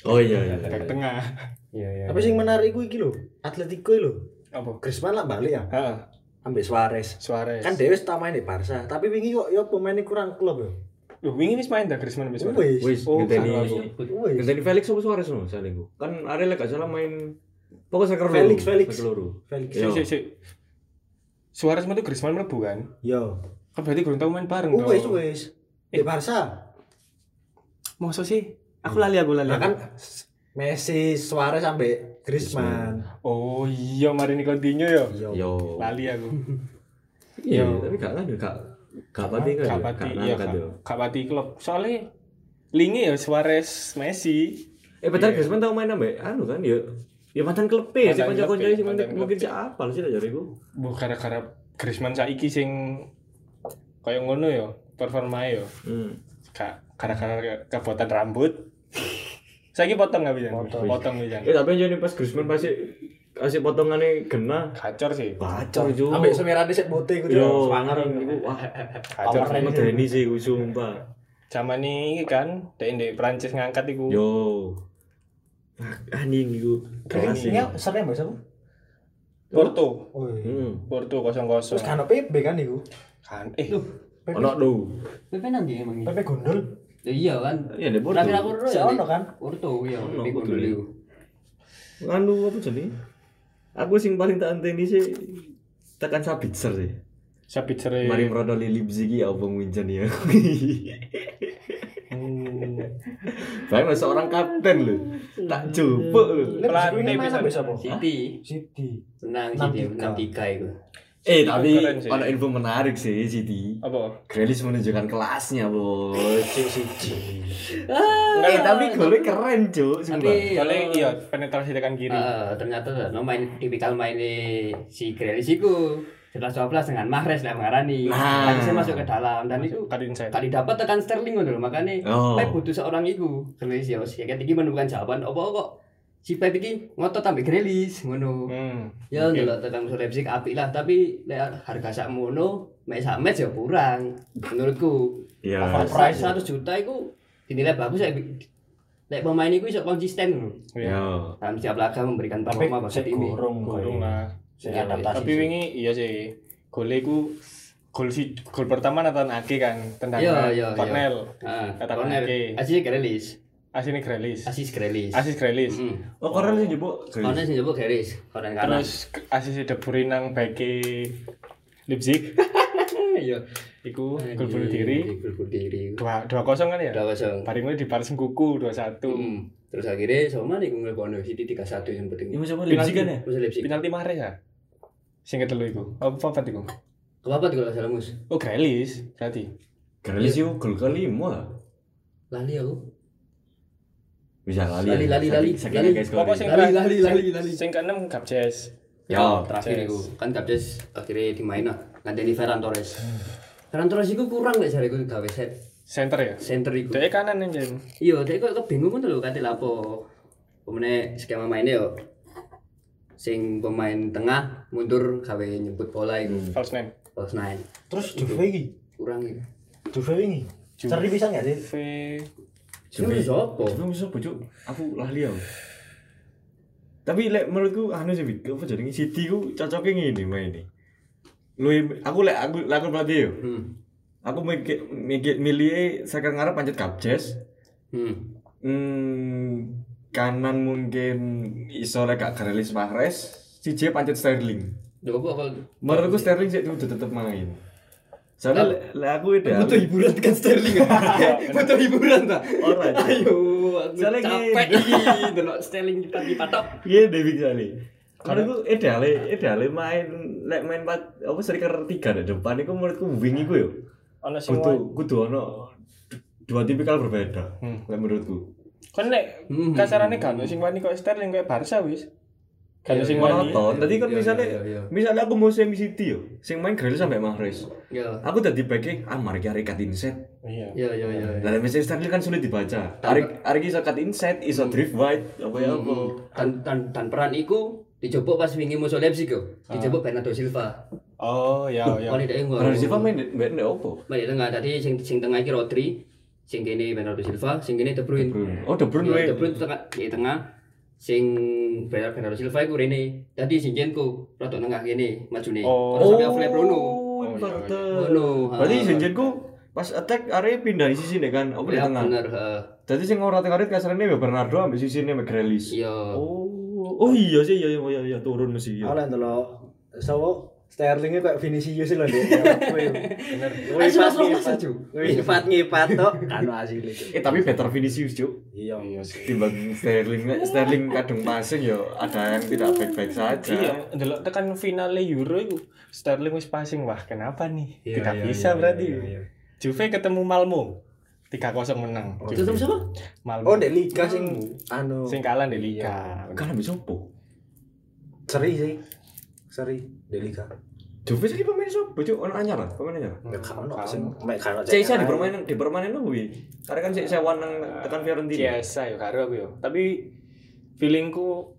Oh iya iya. back tengah iya iya Tapi sing menarik iku iki lho, Atletico lho. apa Griezmann lah balik ya, Heeh, ambek Suarez. Suarez Kan Dewi tak main di Barca, tapi wingi kok ya pemainnya kurang klub ya. Loh, wingi wis main dah Griezmann wis main. Wis. Oh, ngenteni ngenteni Felix apa Suarez no saling ku. Kan arek lek gak salah main pokoknya seker Felix, Felix. Felix. Iya. Sik sik sik. Suarez metu Griezmann mlebu kan? Yo. Kan berarti kurang tau main bareng Oh, dong. wis wis. Di Barca. Masa sih? Aku lali aku lali. Nah kan Messi, Suarez sampai Griezmann. Oh iya, mari ini Coutinho ya. Yo. Yo. Lali aku. Iya, Yo. tapi gak kan gak gak pati kan. Gak ya, pati, gak iya gak- yo. pati klub. Soalnya lingi ya Suarez, Messi. Eh padahal Iya. Griezmann tau main ambek anu kan ya. Ya mantan klub sih Mantan kanca-kanca sing mantan mungkin klub. siapa sih tak jariku. Bu gara-gara Griezmann saiki sing kaya ngono ya, performa ya. Hmm. Gak gara-gara kebuatan rambut. Saiki potong nggak bisa? Potong. Potong bisa. Eh tapi jadi pas Griezmann pasti kasih potongannya kena. Kacor sih. Bacor juga. Ambek semirane sik putih iku Yo, swanger. iku wah. Kacor. Aku ini sih iku sumpah. Zaman ini kan, di Prancis ngangkat iku. Yo. Anjing iku. Kelas sih. Ini sering mbak siapa? Porto. Oh iya. Hmm. Porto kosong kosong. Terus kan PB kan iku. Kan, eh, Ono do. PP nanti emang PP gundul. Ya iya kan. Iya, di Porto. Tapi aku ro Si ono kan? Porto ya, Ono, iku. Nganu apa jenenge? Aku sing paling tak anteni sih tekan Sabitzer sih. sabit sere. Mari merono Leipzig ya apa ngunjen ya. Hmm. Bayang seorang kapten lho. Tak jupuk lho. Pelatih bisa. siapa? City City. menang City tiga. 6-3 itu. Eh tapi sih. ada info menarik sih Siti. Apa? Grealish menunjukkan kelasnya bos. Si siji. Eh tapi golnya keren cuk. sumpah. Tapi eh, iya penetrasi tekan kiri. eh, ternyata no main tipikal main si Grealish iku setelah 12 dengan Mahrez lah mengarani. Nah. Lagi saya masuk ke dalam dan itu inside. kali dapat tekan Sterling ngono lho makanya Oh. Butuh seorang iku Grealish ya ya ketika menemukan jawaban apa kok si Pep iki ngotot sampai Grealish ngono Hmm. ya Oke. ndelok tekan musuh Leipzig apik lah tapi lek harga sak mono mek sak match ya kurang menurutku Iya. price 100 juta iku dinilai bagus ya lek pemain iku iso konsisten Iya. Ya. dalam setiap laga memberikan performa bagi tim gorong Gorong lah. Iya. Tapi wingi iya sih. Gol iku gol si gol pertama Nathan Ake kan Iya, tendangan iya, Cornell. Ah, Kata. Ake. Asis Grealish. Asine Grealish. Asis Grealish. Asis Grealish. Heeh. Oh keren sih jebuk. Corner sing njebuk Grealish, corner kanan. Terus asis De Bruyne nang beke Leipzig [LAUGHS] Iya. iku gol bunuh diri. Gol bunuh diri. Dua dua kosong kan ya? Udah kosong. Paling mulai dibalas kuku dua satu. Hmm. Terus akhirnya sama nih gue ngelbono City 3-1 yang penting. Ini siapa Leipzig kan ya? Musuh Leipzig. Penalti Mahrez ya? Sing ketelu iku. Apa apa iku? Apa tuh kalau salah mus? Oh Grealish berarti. Grealish itu gol kelima. Lali aku. Bisa lali. Lali, lali, lali. Lali. Lali, ke- lali, sing- lali, lali. Sing keenam Gabjes. Ya, terakhir itu kan Gabdes akhirnya dimain lah. Nganteni Ferran Torres. Ferran Torres itu kurang lek jare gue gawe set Center ya? center iku. Dia kanan anjen. Iya, dia kok kebingungan lho kate lapo. Pemene skema mainnya yo sing pemain tengah mundur gawe nyebut bola iku. False nine. False nine. Terus Juve iki. Kurang iku. Juve ini. Seri bisa nggak sih? Juve sopo? Juve bisa bocok. Aku lali aku. Tapi lek menurutku anu sih apa jadi City ku cocoknya ngene main ini. Lu aku lek aku lek aku pelatih yo. Hmm. Aku mikir mikir milih sekarang ngarep pancet Kapjes. Hmm. Hmm, kanan mungkin iso lek gak Grealish Mahrez, siji pancet Sterling. Lho kalau Menurutku Sterling sih udah tetep main. Soalnya lek lek aku itu butuh hiburan kan Sterling. [LAUGHS] butuh hiburan ta. Ora. Ayo, aku Soalnya capek iki delok Sterling cepat dipatok. Iya David kali. Menurutku ideale ideale main lek main pat apa striker tiga di depan itu menurutku wing iku yo. Ono sing Kudu kudu ono dua tipikal berbeda. Hmm. Lek menurutku. Kan nek Hmm. kasarane kan sing wani kok Sterling kayak Barca wis. Kan Iya, sing iya. Monoton. Tadi kan Iya, misalnya iya, iya. misalnya aku mau semi City yo, sing main Grealish sampai Mahrez. Ya. Aku tadi bagi ah mari hari cut inset. Iya. Ya ya ya. ya. Lah misalnya Sterling kan sulit dibaca. Hari hari iso cut inset, iso drift wide apa ya apa. Dan dan dan peran iku dijebuk pas wingi musuh Leipzig yo. Dijebuk Bernardo Silva. Oh, ya ya. Oh, ini ngono. Bernardo Silva main main ndek opo? Main di tengah tadi sing sing tengah iki Rodri, sing kene Bernardo Silva, sing kene De Bruyne. Oh, De Bruyne Iya. De Bruyne tengah di tengah sing Bernardo Bernardo Silva iku rene. Dadi sing jenku rada tengah kene majune. Oh. Sampe Philip Bruno. Oh. Ngono. Berarti ah. jenjenku pas attack area pindah di sisi nih kan, apa di Ya tengah. bener, heeh. Jadi sing ora tengah kasarane ya Bernardo ambil sisi ini Grealish. Iya. Oh, oh iya sih iya iya iya, iya turun mesti iya. lah ndelok sawo Sterlingnya kayak Vinicius lho Dek. [LAUGHS] Bener. Langsung masuk, Cuk. Ngipat ngipat tok kan asli. Eh tapi better Vinicius, Cuk. Iya. Timbang Sterling, Sterling kadung passing ya ada yang tidak baik-baik saja. Iya, ndelok tekan finale Euro iku Sterling wis passing wah kenapa nih? Iya, Tidak iya, bisa iya, berarti. iya, iya. Juve ketemu Malmo. 3-0 menang. Terus terus apa? Malmo. Oh, Dek Liga sing anu sing kalah di Liga. Kan habis opo? seri sih. Seri Dek Liga. Juve iki pemain sopo cuk ono anyar lah pemain anyar. Ya kan ono sing mek kan ono Cek di permainan di permainan kuwi karena kan sik sewan nang tekan Fiorentina. Biasa ya karo aku ya tapi feelingku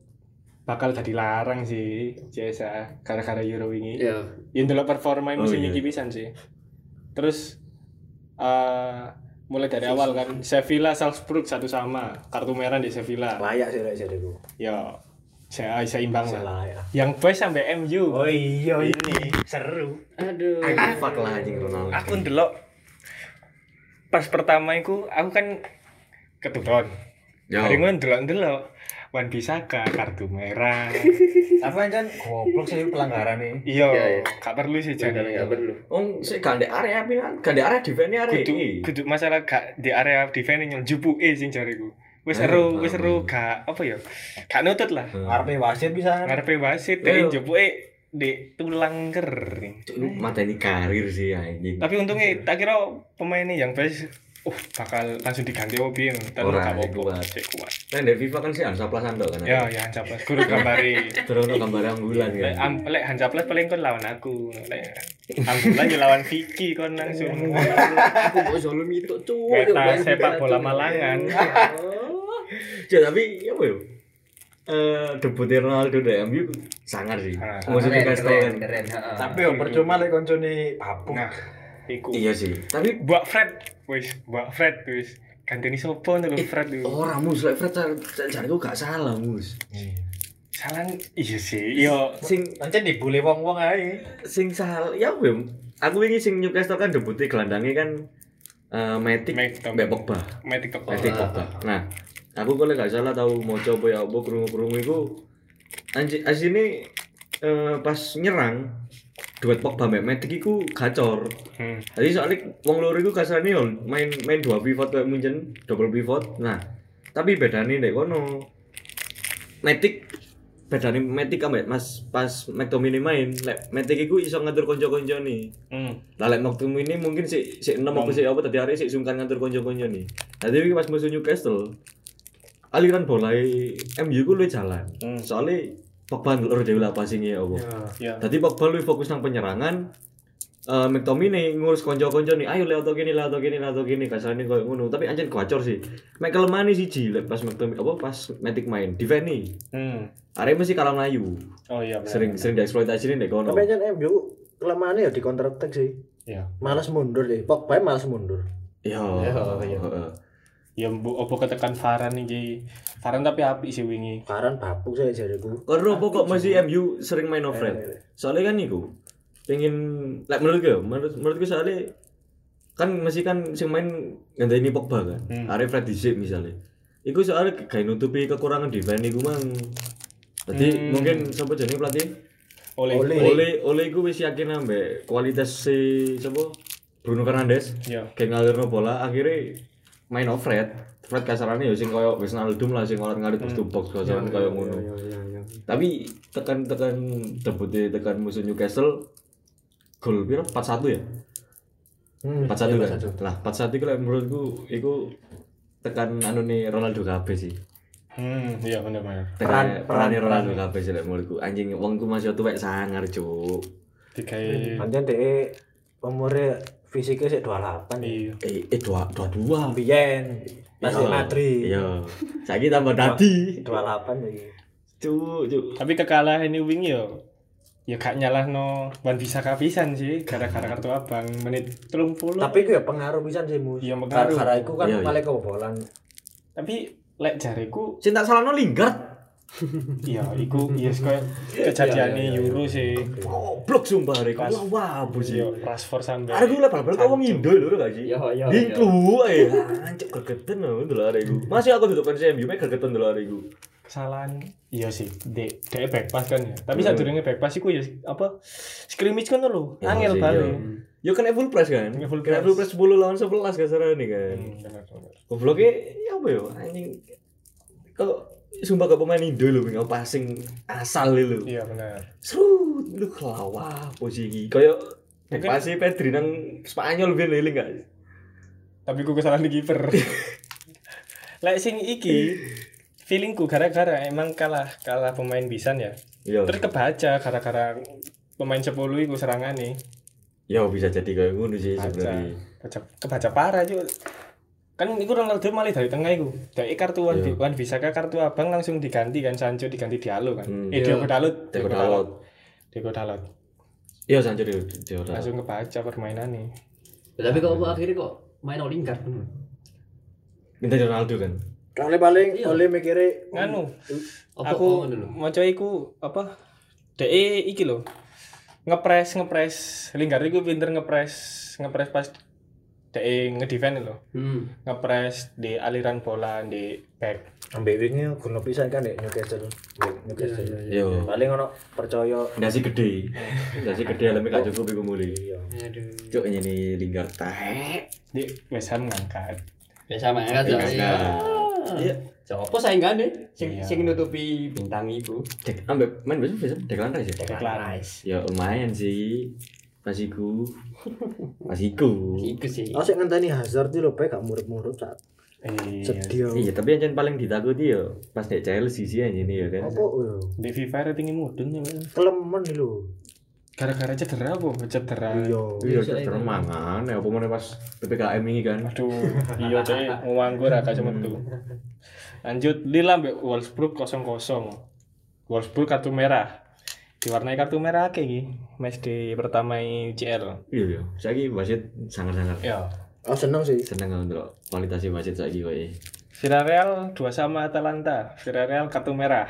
bakal jadi larang sih biasa gara-gara Euro ini Ya. yang dulu performa Oh, musim iya. ini pisan sih. Terus eh mulai dari awal kan Sevilla Salzburg satu sama kartu merah di Sevilla. Layak sih lek jadiku. ya saya seimbang Sing lah layak. yang boys sampai MU Oh iya ini seru. Aduh. Fuck lah anjing Ronaldo aku ndelok pas pertama itu aku kan keturun Yo. hari ngono ndelok-ndelok Wan Bisaka kartu merah [LAUGHS] Tapi kan goblok sih pelanggaran nih. iya Iya, iya. gak perlu sih Jangan jadi enggak perlu. Wong sik gak ndek area api kan gak ndek area defense area kudu masalah gak di area defense yang jupuke sing jariku wis Ah, seru wis seru. Gak apa ya? Gak nutut lah. Arepe wasit bisa. ngarepe wasit dari jupuke di tulang kering. Cuk, lu mateni karir sih anjing. Tapi untungnya tak kira pemainnya yang best. Uh bakal langsung diganti obi yang tapi Ora, gak apa-apa. kuat. sik kuat. Nah, dari FIFA kan sih Hansa Plus Ando kan. ya ya Hansa Plus guru gambari. [LAUGHS] Terus ono gambar ambulan kan. am- lek Hansa Plus paling kon lawan aku. Lek ambulan ya lawan Vicky kon langsung. [LAUGHS] Aku mau solo mito cuy. Meta sepak bola Malangan. [LAUGHS] Ya tapi ya apa ya? Eh debutnya Ronaldo di MU sangar sih. Ah, Maksudnya Keren, Castle keren, kan. Tapi yo percuma lek koncone papuk. nah iku Iya sih. Tapi buat Fred wis buat Fred wis ganteni sopo nih Fred tuh orang mus lek Fred cari gue gak salah mus. salah iya sih iya Sing Pancen dibully wong-wong ae. sing salah ya apa ya? Aku ini sing Newcastle kan debutnya gelandangnya kan eh Matic Matic. Mbak Pogba. Matic Pogba. Nah, aku kalau gak salah tahu mau coba ya apa kerungu-kerungu itu anjing asini eh, pas nyerang duet Pogba mbak Matic iku gacor. hmm. Jadi soalnya wong loro iku kasarane yo main main dua pivot kayak Munchen, double pivot. Nah, tapi bedane nek kono Matic bedane Matic ambek Mas pas McTominay main, lek Matic iku iso ngatur kanca-kanca nih. hmm. Lah lek McTominay mungkin si si enam apa sih apa tadi hari si sungkan ngatur kanca-kanca nih. Nah, tapi pas musuh Newcastle aliran bola MU ku lu jalan. Hmm. Soalnya Pogba ndelok dhewe lah passingnya apa. ya Tadi Pogba lu fokus nang penyerangan. Eh McTominay ngurus konco-konco nih, ayo lewat gini, lewat gini, lewat gini, kasarnya koyo ngono. Tapi anjir gacor sih. Mek kelemahan sih lek pas McTominay apa pas Matic main. Defend nih. hmm. Arek mesti kalah melayu. oh iya benar. Sering sering dieksploitasi nih kono. Tapi kan MU kelemahannya ya di counter attack sih. ya Malas mundur deh. Pogba malas mundur. Iya. Iya, iya. Heeh. Ya bu opo ketekan Varan iki Varan tapi api sih wingi Karan papuk saya jadiku. Karena apa kok masih MU sering main offred? Soalnya kan niku pengen lek menurut gue, menurut menurutku soalnya kan masih kan sing main ngenteni Pogba kan. Hmm. Arek Fred dhisik misalnya. Iku soalnya kayak nutupi kekurangan defense iku mang. Jadi Hmm. mungkin sapa jenenge pelatih? oleh Oleh. Oleh oleh iku wis yakin ambek kualitas si sapa? Bruno Fernandes. ya Kayak ngalirno bola akhirnya main offred. Fred kasarane ya sing koyo wis Wijnaldum lah sing ngalir box to box kasarane koyo ngono. Tapi tekan tekan debutnya tekan musuh Newcastle gol piro 4-1 ya? Hmm, 4-1 iya, kan. Lah 4-1 itu lah menurutku iku tekan anu nih Ronaldo kabeh sih. hmm iya benar benar Tekan Peran- peran Ronaldo kabeh sih lek menurutku. Anjing wong ku masih tuwek sangar, Cuk. dikai Pancen deh umurnya fisiknya sih 28 ya. iya Eh eh dua dua dua. Biyen masih Madrid. Iya. Saiki tambah dadi. 28 lagi. Cuk, cuk. tapi kekalahan ini wingi yo ya gak nyalah no Wan bisa kapisan sih gara-gara kartu abang menit telung puluh Tapi itu ya pengaruh pisan sih mus. Iya, pengaruh. Gara-gara iku kan Iya, iya. malah kebobolan. tapi lek jariku Sing tak salahno Lingard. Iya iku yes koyo kejadiannya Euro sih Goblok sumpah. Pas. Wah, sih. iya Rashford sampai Arek lah bal-bal kok wong Indo lho gak sih? Iya, iya, Bingku ae. Ancuk lho ndelok arek iku. Masih aku duduk fans MU mek gregeten ndelok arek iku. kesalahan iya sih dek dek back pass kan ya tapi Hmm. satu back pass iku ya apa scrimmage kan lho Ya, angel balik iya. Yo kan full press kan? Kena full Kena press. full press 10 lawan 11 kasarane kan. Hmm, benar, benar. Gobloknya ya apa yo anjing. Kok sumpah ke pemain Indo lho nggak passing asal lho. iya benar Seru lu kelawa posisi. Kayak Mungkin- pasti Pedri nang Spanyol ben lele enggak? tapi ku kesalahan di kiper [LAUGHS] lek sing iki feelingku gara-gara emang kalah kalah pemain bisan ya Iya. terus kebaca gara-gara pemain 10 iku serangane. Ya bisa jadi kayak ngono sih sebenarnya. Baca kebaca parah juga. Kan iku Ronaldo malah dari tengah iku. Dari kartu Wan Iya. Wan bisa ke kartu abang langsung diganti kan Sancho diganti Diallo kan. Hmm. Eh Iya. Diego Dalot, Diego Dalot. Diego Dalot. Iya Sancho dia dia udah. Langsung kebaca permainannya. Tapi kok akhirnya kok main all Lingard bener. Minta Ronaldo kan. Soalnya paling Iya. oleh mikirnya Nganu, Apa aku oh, ngono lho. mau iku apa? DE iki lho. Ngepres, ngepres. Lingard iku pinter ngepres, ngepres pas DE ngedefend lho. Hmm. Ngepres di aliran bola di back. ambek wingnya guna pisan kan ya Newcastle. Newcastle. Yo. Paling ono percaya Ndasi gede. Ndasi gede alami gak cukup iku muli. iya. Aduh. Cuk ini Lingard tae. Di West Ham ngangkat. Biasa main kan Iya, ya. Iya. Siapa saingane sing Iya. sing nutupi bintang iku? Dek ambek main besok besok Declan Rice ya. Declan Rice. Ya lumayan sih. Pas iku. [LAUGHS] Pas iku. Sih. Oh sik ngenteni Hazard iki lho bae gak murup-murup sak. Iya. Sedih. Iya, tapi yang paling ditakuti ya pas dek Chelsea sih anjing ini ya kan. Apa yo? Di FIFA ratingnya mudun ya kan. Kelemen lho. Gara-gara cedera apa? Cedera. Iya. Iya, Iya, terus mangan ya apa pas PPKM ini kan. Aduh, iya cek nganggur agak cuma tuh. Lanjut Lille ambek Wolfsburg 0-0. Wolfsburg kartu merah. Diwarnai kartu merah kayak gini. Match di pertama UCL. Iya, iya. Saiki wasit sangat-sangat Ya. Oh seneng sih. seneng untuk kualitasnya wasit saiki kowe. Villarreal dua sama Atalanta. Villarreal kartu merah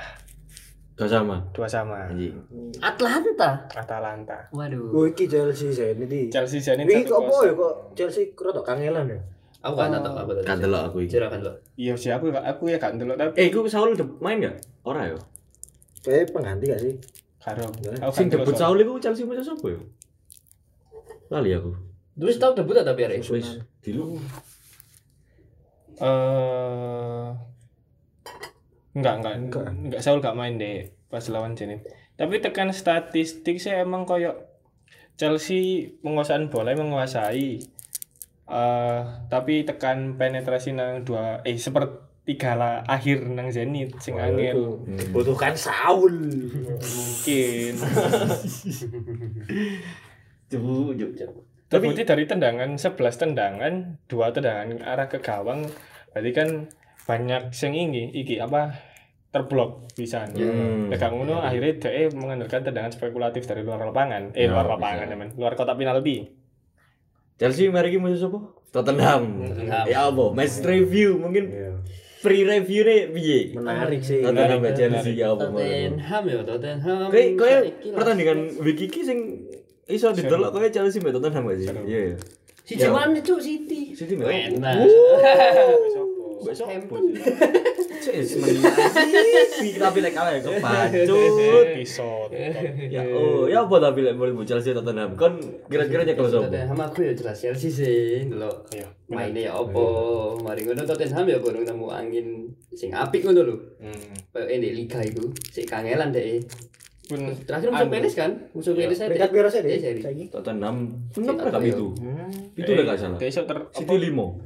Gak sama. dua sama. Anjing. Atlanta. Atalanta. Waduh. Oh iki Chelsea saya ini. Chelsea Iki kok apa ya 1-0. kok Chelsea rada kangelan ya? Aku kan tahu apa tadi. Kan delok aku iki. Silakan lo. Iya sih aku aku ya gak ndelok tapi Eh, iku Saul udah main gak? Ora ya? Kayak pengganti gak sih? Karo. Sing gak debut Saul iku Chelsea punya sapa ya? Lali aku. Terus tahu debut tak tapi Arek? Wis dilu. eh enggak enggak enggak enggak Saul gak main deh pas lawan Zenit tapi tekan statistik sih emang koyo Chelsea penguasaan bola menguasai eh tapi tekan penetrasi nang dua eh sepertiga lah akhir nang Zenit sing angin Dibutuhkan Saul. mungkin cuk, cuk. terbukti dari tendangan 11 tendangan dua tendangan arah ke gawang berarti kan banyak sing ini iki apa terblok bisa Hmm. Tegang ngono akhirnya DE mengandalkan tendangan spekulatif dari luar lapangan. Eh Ya, luar bisa. lapangan teman, luar kotak penalti. Chelsea mari iki musuh sapa? Tottenham. Tottenham. Ya apa? Match review mungkin Iya. Free review nih piye? Menarik sih. Tottenham ya Chelsea ya apa? Tottenham ya Tottenham. Kayak kayak pertandingan week iki sing iso didelok kayak Chelsea mbek Tottenham gak sih? Iya. iya. Si Cuman cuk City. City mbek apa? Enak. Tapi lek kalah ya kepacut. Episode. Ya oh, ya apa tapi lek mau Chelsea Tottenham? Kon kira-kira nyekel sapa? Tottenham aku ya jelas Chelsea sih delok Iya. mainnya ya opo mari ngono Tottenham ya baru nemu angin sing apik ngono lho Hmm. kayak ini liga itu sik kangelan deh Pun terakhir musuh Anu. Peles kan musuh Peles saya Peringkat piro sih. Saiki. Tottenham enam Kita lah tahu. itu. Itu udah gak salah. Iso ter City limo.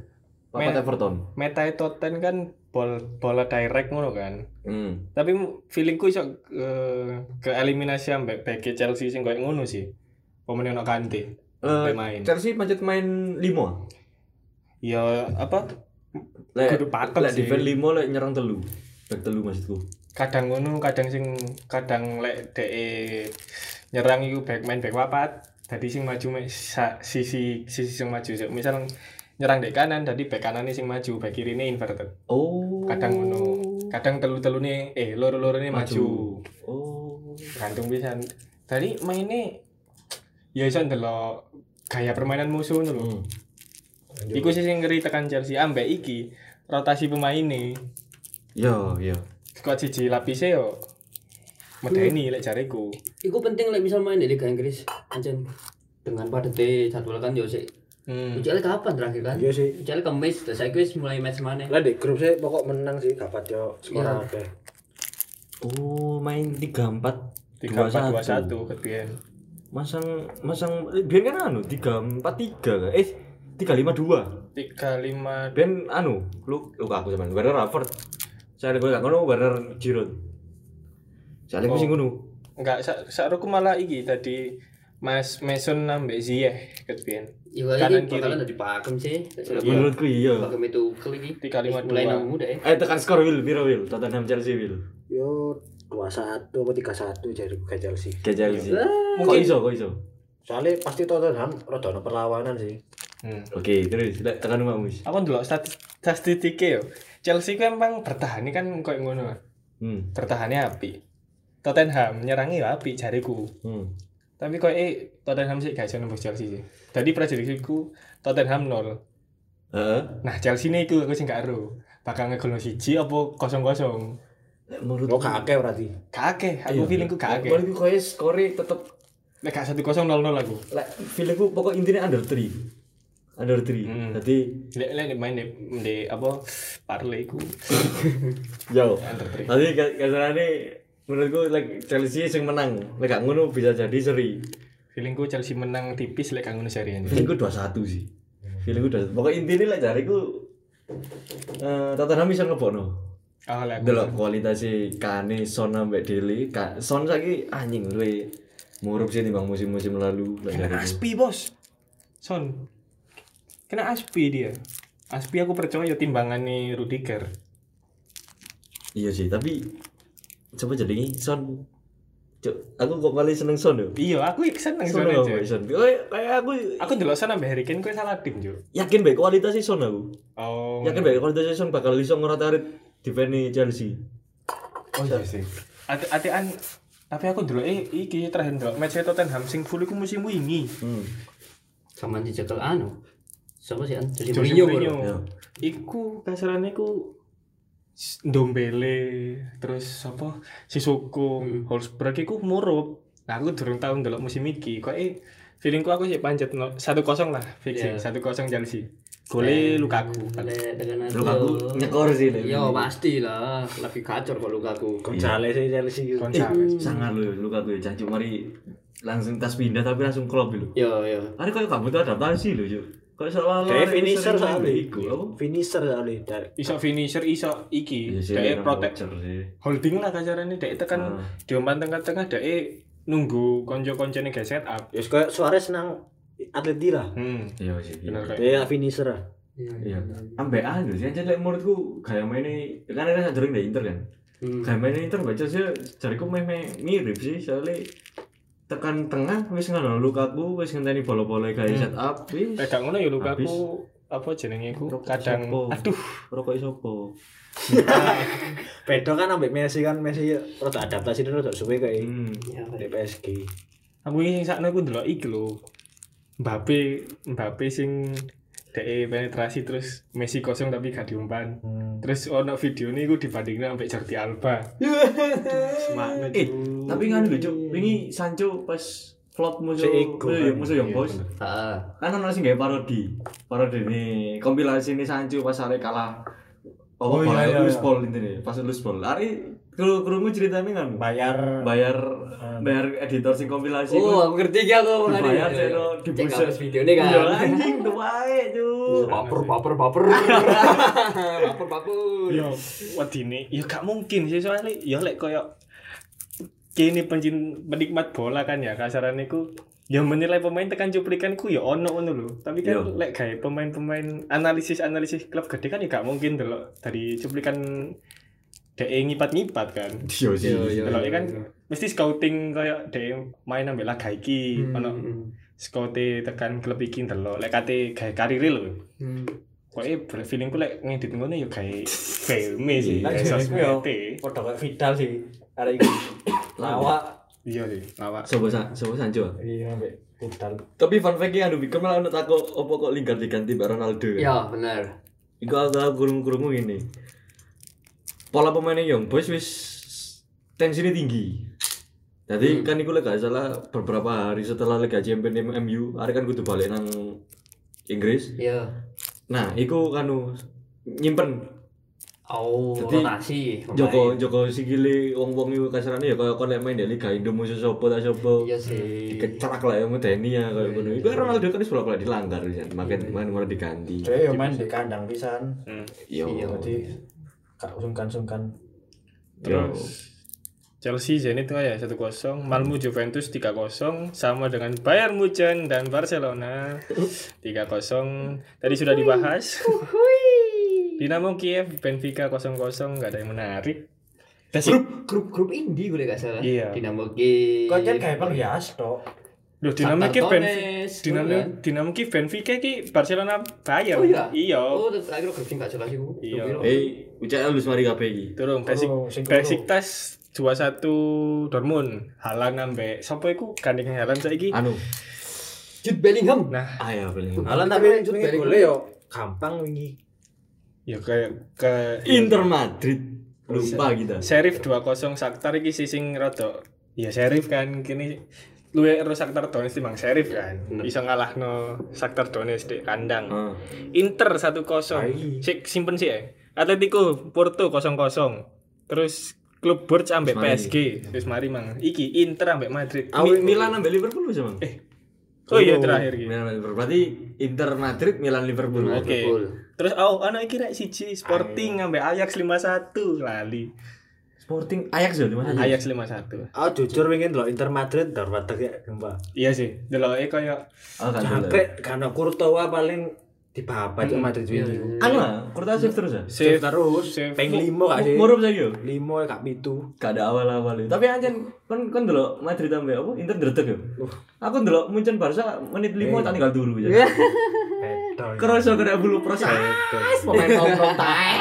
Papat Men- Everton. meta Totten kan bol bola direct ngono kan. Hmm. Tapi feelingku iso eh, ke eliminasi ambek bek Chelsea sing koyo ngono sih. Pemain ono Kante. Eh, main. Chelsea pancet main limo. Ya apa Lek Kudu patek lek defend limo lek nyerang telu. Back telu maksudku. kadang ngono kadang sing kadang lek DE nyerang iku back main back papat dadi sing maju sisi sisi sing maju misal nyerang dek kanan dadi back kanan sing maju back kiri inverted Oh. kadang ngono kadang telu telu eh loro loro maju. Maju. Oh. gantung pisan tadi mainnya ya iso ndelok gaya permainan musuh ngono lho Hmm. iku sih sing ngeri tekan Chelsea ambek iki rotasi pemain nih Yo, yo. squad siji lapisnya yo medeni lek jariku Iku penting lek misal main di Liga Inggris ancen dengan padatnya jadwal kan yo sik hmm. UCL kapan terakhir kan? Iya sih. UCL kemis, terus saya wis mulai match mana? Lah di grup saya pokok menang sih gak patyo skor Iya. akeh. Oh, main 3 4 tiga empat dua satu kebian Masang masang biar kan anu 3 4 3 eh 3 5 2. tiga lima Ben anu, lu lu aku zaman Werner Rashford. Saya gue gak ngono Werner Giroud. Saya Oh. sing ngono. enggak sak sakroku malah iki tadi Mas Mason nambah Ziyech ketpian. Yo Kanan kiri. bakalan dadi pakem sih. Menurutku iya. Pakem itu kali iki. Tiga Mulai nang muda ya. Eh tekan skor Will, piro Will? Tottenham Chelsea Will. Yo 2-1 apa 3-1 jadi ke Chelsea. Ke Chelsea. Kok iso, kok iso? Soalnya pasti Tottenham rada ono perlawanan sih. Hmm. Oke, terus lek tekan Mbak Mus. Aku ndelok statis statistiknya yo. Chelsea ku emang bertahan kan koyo ngono. Hmm. Bertahannya api. Tottenham nyerangi ya api jariku. Hmm. Tapi kok eh Tottenham sih gak iso nembus Chelsea sih. Tadi prediksiku Tottenham 0. Heeh. Nah, Chelsea ini iku aku sing gak ero. Bakal ngegolno siji apa kosong-kosong. Lek menurut Lo kakek berarti. Kakek, aku feelingku kakek. Menurutku koyo skore tetep Nek gak 1-0 0-0 aku. lek feelingku pokok intinya under 3. Under 3. Hmm. Jadi Lek lek main di, di apa parlay ku jauh. under three. Tadi kasarane menurutku like Chelsea sing menang. Lek gak ngono bisa jadi seri. Feelingku Chelsea menang tipis lek ngono seri ini. Feelingku 2-1 sih. Feelingku 2 Pokok intinya lek jariku eh Tottenham bisa ngebokno. Oh. Delok kualitasnya Kane, Son ambek Dele. Ka- Son saiki anjing luwe murup sih timbang musim-musim lalu. Kena. Aspi, Bos. Son. Kena Aspi dia. Aspi aku percaya timbangane Rudiger. Iya sih, tapi coba jadi Son. Cuk, aku kok paling seneng Son yo. Iya, aku seneng Son aja. Son? Kayak aku Aku ndelok Son ambek Harry Kane kowe salah tim, Juk. yakin baik kualitasnya Son aku. Oh. Yakin baik kualitasnya Son bakal iso ngeratarit defense Chelsea. Oh iya sih. Ati-atian tapi aku dulu eh iki terakhir ndelok match Tottenham sing full iku musim wingi. Hmm. Sama dicekel anu. Sama sih an. Jose Mourinho. Ya. Iku kasarane iku S- Ndombele terus apa Sissoko, Holzberg iku murup. Nah, aku durung tau ndelok musim iki. Kok eh feelingku aku sih pancet no, 1-0 lah fix Iya. sih, 1-0 Chelsea. Gole Lukaku. Lek dengan Lukaku nyekor sih. Yo pasti lah, lebih kacor kok Lukaku. Gonzales sih Chelsea gitu. Gonzales. Sangat lu Lukaku ya cancuk mari langsung tas pindah tapi langsung klop lu. Yo yo. Ada kayak kamu tuh adaptasi lho, Cuk. Kayak seolah Kayak finisher soalnya. Iku? Finisher soalnya. Dari- Iso finisher, iso iki. Iya protek voucher sih. holding lah kasarane dek tekan Ah. diumpan tengah-tengah dek nunggu konco-koncone guys set up. Ya kayak Suarez nang Atleti lah. Hmm. Iya sih. Bener kayak. Dia finisher lah. Iya. Ambek anu sih, aja lek menurutku gaya mainnya kan ada sering di Inter kan. Hmm. Gaya mainnya Inter baca sih jariku meh meh mirip sih soalnya tekan tengah wis ngono Lukaku wis ngenteni bola-bola gaya set up wis. Lek gak ngono ya Lukaku apa jenenge iku Rokok kadang sopo. aduh Rokok sopo? [LAUGHS] Beda kan ambek Messi kan Messi rada adaptasi dulu rada suwe kayak Hmm. Ya, di PSG. aku ini sakno iku ndelok iki lho Mbappe Mbappe sing dek penetrasi terus Messi kosong tapi gak diumpan Hmm. terus ono video ini gue dibandingin sampai Jordi Alba [LAUGHS] semangat Eh, tapi kan lucu, ini Sancho pas flop musuh eh, kan. musuh yang Iya, bos. Heeh. Kan ono sing gawe parodi. Parodi nih kompilasi ini Sancho pas arek kalah. Oh, Oh, iya, iya, iya. intine, pas lulus pol. Ari kru krungu ceritane kan Bayar bayar bayar editor sing kompilasi Oh, aku ngerti ki aku mau ngene. bayar seno di buset hapus videone kan. Iya, anjing tuh wae cuy Baper, baper, baper. [LAUGHS] Baper, baper. yo wadine ya gak mungkin sih soalnya ya lek koyo kini pencin penikmat bola kan ya kasaran iku ya menilai pemain tekan cuplikanku ya ono ngono lho tapi kan Iya. lek gawe pemain-pemain analisis analisis klub gede kan ya gak mungkin delok dari cuplikan dek ngipat-ngipat kan Iya sih. Iya, iya. delok kan mesti scouting kayak dek main ambil laga iki ono scoute tekan klub iki ndelok lek kate gawe karir lho Hmm. Pokoknya feelingku lek ngedit ngono ya kayak [LAUGHS] filme sih, Lah, kayak jariku ya. sosmed. Padha kayak Vidal sih. Ada iki. [COUGHS] Lawak. Iya sih, lawak. Sopo sa, sopo Sancho. Iya ambek Vidal. Tapi fun fact-nya anu bikin malah ono tako opo kok Lingard diganti Mbak Ronaldo. Ya, bener. Iku aku kurung-kurungu ini. Pola pemainnya Young Boys wis tensinya tinggi. Jadi kan iku lek gak salah beberapa hari setelah Liga Champions MU, hari kan kudu balik nang Inggris. Ya. Nah, iku kanu nyimpen Oh, Jadi, rotasi. Joko Joko sikile wong-wong iku kasarane ya kaya kon lek main di Liga Indo musuh sapa ta sapa. Iya sih. Dikecrak lah ya medeni ya kaya ngono. Iku Ronaldo kan wis bola-bola dilanggar ya. Makin main mulai diganti. Dia yo main di kandang pisan. Hmm. Yo. Iya. Jadi gak sungkan-sungkan. Yo. Chelsea Zenit ya 1-0, Malmo Juventus 3-0 sama dengan Bayern Munchen dan Barcelona 3-0. Tadi sudah dibahas. Dinamo Kiev Benfica 0-0 nggak ada yang menarik. Basic grup grup indie gue gak salah Iya. Dinamo Kiev kan kayak Rias tok. Loh, Kiev Donetsk, Benfica Dinamo kan? Dinamo Kiev Benfica ki Barcelona Bayern. Oh iya? Iya. oh terakhir grup sing gak jelas iku Iya. Eh, UCL wis mari kabeh iki. Turun basic Oh, basic tas 21 Dortmund. Halan ambek sapa iku gandeng Halan saiki? Anu, Jude Bellingham Nah, ayo paling. Alan tapi Lanjut, wingi balik. boleh yo gampang wingi. ya kayak ke Inter Madrid. Lupa kita. Sheriff 2-0 Shakhtar iki sih sing rada ya Sheriff kan kini luwe ero Shakhtar Donetsk timbang Sheriff kan. Iso ngalahno Shakhtar Donetsk di kandang. Heeh. Inter 1-0. Ai. Sik simpen sih ya. Atletico Porto 0-0. Terus klub Bordeaux ambek. PSG. Wis mari mang. Iki Inter ambek Madrid. Mi- Milan ambek Liverpool bisa, Bang? Eh. Oh iya terakhir iki. Milan Liverpool. Berarti Inter Madrid, Milan Liverpool. Oke. Liverpool. Terus oh ana iki rek siji Sporting ambek Ajax 5-1 lali. Sporting Ajax ya di mana? Ajax 5-1. Oh jujur wingi ndelok Inter Madrid dapat ya gempa. Iya sih. Deloke koyo Oh, dulu. Karena Courtois paling dibabat Hmm, Madrid iya, wingi. Anu lah, Kurta save terus ya? Save terus, peng limo gak sih? Murup saiki yo. Limo gak pitu. Gak ada awal-awal itu. Tapi anjen kan kan delok Madrid ambek apa? Inter ndredeg yo. Aku ndelok Munchen Barca menit 5 tak tinggal turu ya. [LAUGHS] Bedo. Kerasa kena bulu proses. Pemain nomor tae.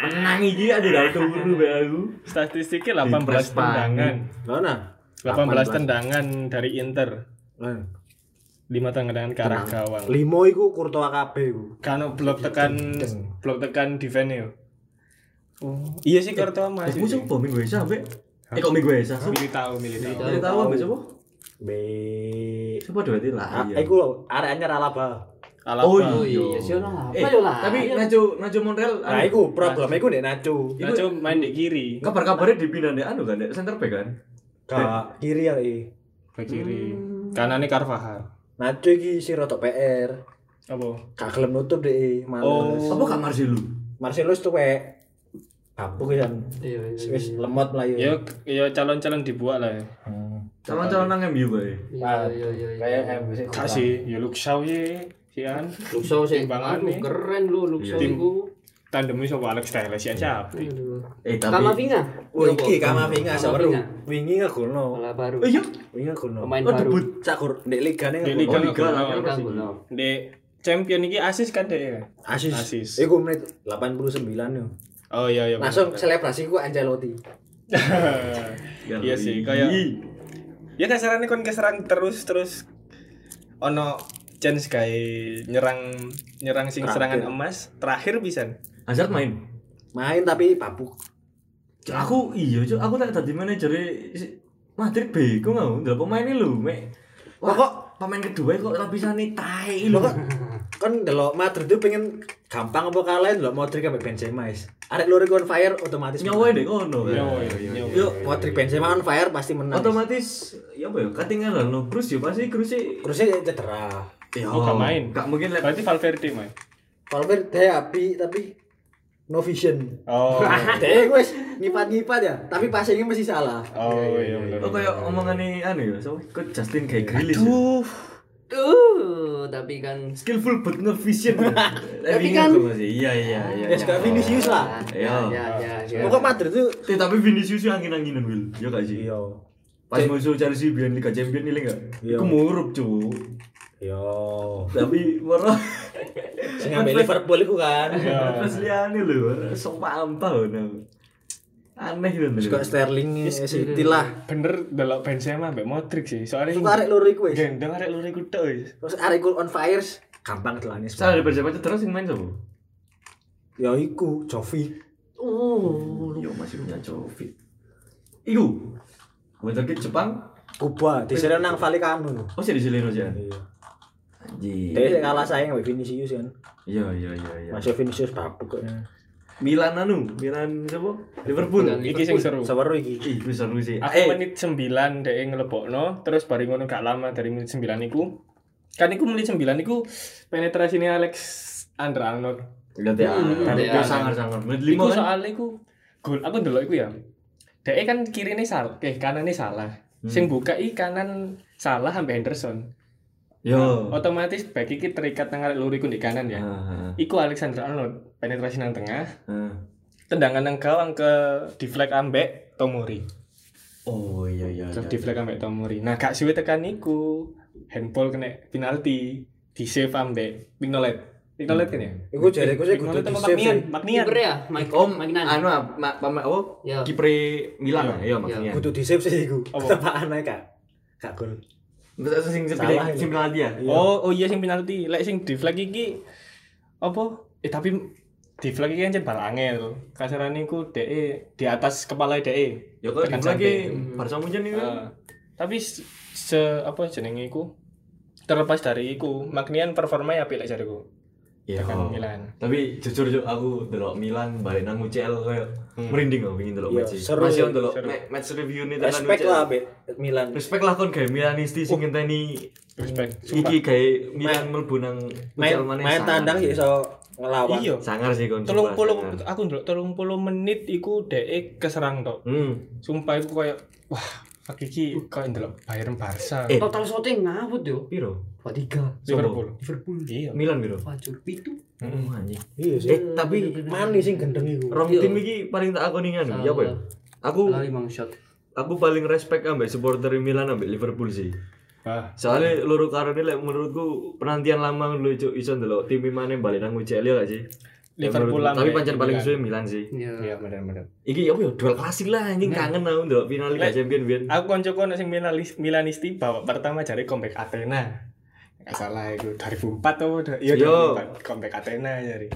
Menang iki ada tinggal turu be aku. statistiknya Di 18 press tendangan. Mana? 18 tendangan dari Inter. Lan. 5 tendangan ke arah gawang. Limo iku Courtois kabeh iku. Kano blok tekan blok tekan defense yo. Oh, iya sih Courtois Eh, masih. musuh apa minggu esa ambek? Eh kok minggu esa? Milih tahu, milih tahu. Jadi tahu ambek sapa? B. Sapa dua lah. Ah, iya. iku areanya Alaba. Alaba. Oh oh iya. iya sih ono apa Eh, yo lah tapi. Nacho Nacho Monreal Nah, anu, iku problem iku nek Nacho. Nacho main di kiri, kabar-kabarnya dipindah di anu kan, di center back kan? Gak kiri ya i. ke kiri. Kanannya Carvajal. Nacho iki sing rada PR. Apa? Gak gelem nutup deh, males. Oh. Apa kak Marcelo? Marcelo wis tuwek. Kapuk kan. iya iya Wis lemot melayu. Ya, ya calon-calon dibuat lah ya. Hmm. Calon-calon nang MU bae. iya iya iya iya. Kayak MU sih. Gak sih, ya Luxau ya, Sian. Luxo sing Timbangan anu nih. keren lu Luxo Iya. iku Tandemnya sama Alex Telles ya siapa? Eh tapi Kamavinga Oh iki Kamavinga. Kamavinga. Wingi ngegolno. Malah baru Oh iya, Wingi ngegolno. pemain baru debut. Cakur ndek ligane ngegolno. Liga gono. Di champion ini asis kan deh. Asis. Asis. Iku menit 89 yo. Oh iya iya. Langsung selebrasi ku Ancelotti. [LAUGHS] Iya sih, kayak ya kasarannya kon keserang terus terus ono chance kayak nyerang nyerang sing Terakhir. serangan emas terakhir bisa Hazard main. Main tapi babuk. Cuk, Aku iya, cuk, aku tak tadi manajer Madrid bego ngau, ndelok pemain ini lho, mek. Wah, kok pemain kedua kok lapisane tae lho. Lho kok kan delok Madrid itu pengen gampang apa kalah delok Modric sampai Benzema is. Arek loro iku on fire otomatis. Nyawa deh? Nyawa, Iya, iya, iya. Yuk, Modric Benzema on fire pasti menang. Otomatis ya apa ya, ketinggalan lo. Terus ya pasti Cruz Terusnya cedera. Ya Oh, gak main. Gak mungkin lep. berarti Valverde main Valverde api tapi no vision. oh [LAUGHS] Deh wes nyipat-nyipat ya, tapi passingnya masih salah. oh iya benar Oh kayak omongan nih anu ya, so, kok Justin kayak Grealish. ya? Tuh, Uh, tapi kan skillful but no vision. [LAUGHS] Tapi kan- masih iya iya iya. Ya suka Vinicius lah. Ya, Iya. ya, ya, ya. Pokok Madrid tuh tapi Vinicius yang angin-anginan Will, ya gak sih? iya. Pas musuh Chelsea biar Liga Champion ini enggak? Iya. Iku murup Iya. Tapi moro Sing ngambil Liverpool itu kan. Terus liane lho, sok pampah no. Aneh gitu Suka Sterling eh, City lah. bener delok Benzema mbak Modric sih soalnya Suka arek loro iku wis. gendeng arek luri ku tok wis Terus arek iku on fire gampang telane. Salah di Persib terus yang main sapa? Ya iku Jovi. Oh, Yo masih punya Jovi. Iku. Ke Jepang. Kuba di sini nang Valicano. Oh sih di Sileno sih. Iya. Anjir. Dia kalah sayang sama Vinicius kan. Iya iya iya iya. Masih Vinicius babuk kok. Milan anu, Milan siapa? Liverpool. Iki sing seru Seweru iki. Ih, bisa seru sih. aku Eh, menit 9 dhek ngelebokno terus bari ngono gak lama dari menit 9 iku kan iku menit 9 iku penetrasinya Alex Andre Arnold Lihat ya, Hmm, tapi dia sangar-sangar. Menit iku lima kan. soalnya iku gol aku ndelok iku ya Dek kan kiri ini salah, eh kanan ini salah. Sing buka i kanan salah sampai Henderson. Yo. Otomatis back iki terikat nang arek luru iku di kanan ya. Ah, Iku Alexander Arnold penetrasi nang tengah, ah. tendangan nang gawang ke deflect ambek Tomori. Oh iya iya. Terus iya. deflect ambek Tomori. Nah, gak suwe tekan iku. Handball kena penalti, di save ambek Mignolet. Mignolet kan ya? Iku jareku sih Mignolet kudu sama di-save Magnian, sih. Kiper ya, Mike Om, Magnan. anu ah, ma, apa? Ya. Kiper Milan iya maksudnya. Kudu di save sih iku. Apa? Tepaan ae kak. Gak gol. Sing sing Salah sing penalti ya. Iya. Oh, oh iya sing penalti. Lek sing deflect iki apa? Eh tapi deflect iki kan bal angel. Kasarane iku DE di atas kepala DE. Ya kok Tekan lagi sampai. Barca Munchen. Eh, tapi se, apa jenenge iku terlepas dari iku Magnian performanya apik lek jariku Iya. tekan Milan Tapi jujur juk aku delok Milan balik nang UCL kayak merinding pengen delok Iya, match. seru. Masih on ma- match review nih tekan Respect lah be Milan. Respect lah kon kayak Milanisti sing ngenteni respect. iki kayak Milan mlebu nang Main main tandang ya iso ngelawan. iya. Sangar sih kon. telung puluh aku ndelok telung puluh menit iku DE keserang tok. Hmm. sumpah iku kayak wah fuck iki kok ndelok Bayern Barca Eh. Total shooting ngawut yo. Piro? 23. Liverpool Liverpool. iya Milan piro? Wajur pitu. Oh anjing. Iya sih. Eh, tapi Manis sing gendeng iku. rong Iya. tim iki paling tak akoni nganu, ya apa ya? Aku shot. aku paling respect ambek supporter Milan ambek Liverpool sih. ah Soalnya loro karene lek menurutku penantian lama lu cuk iso ndelok tim mana balik nang UCL ya gak sih? Liverpool Menurutku. Tapi pancen paling suwe Milan sih. Iya. iya bener-bener Iki apa ya duel klasik lah anjing kangen aku ndelok final Liga Champions biyen. aku koncoku nek sing Milanis- Milanisti bawa pertama jari comeback Athena Gak salah itu 2004 tuh udah iya Yo. 2004 comeback Athena jari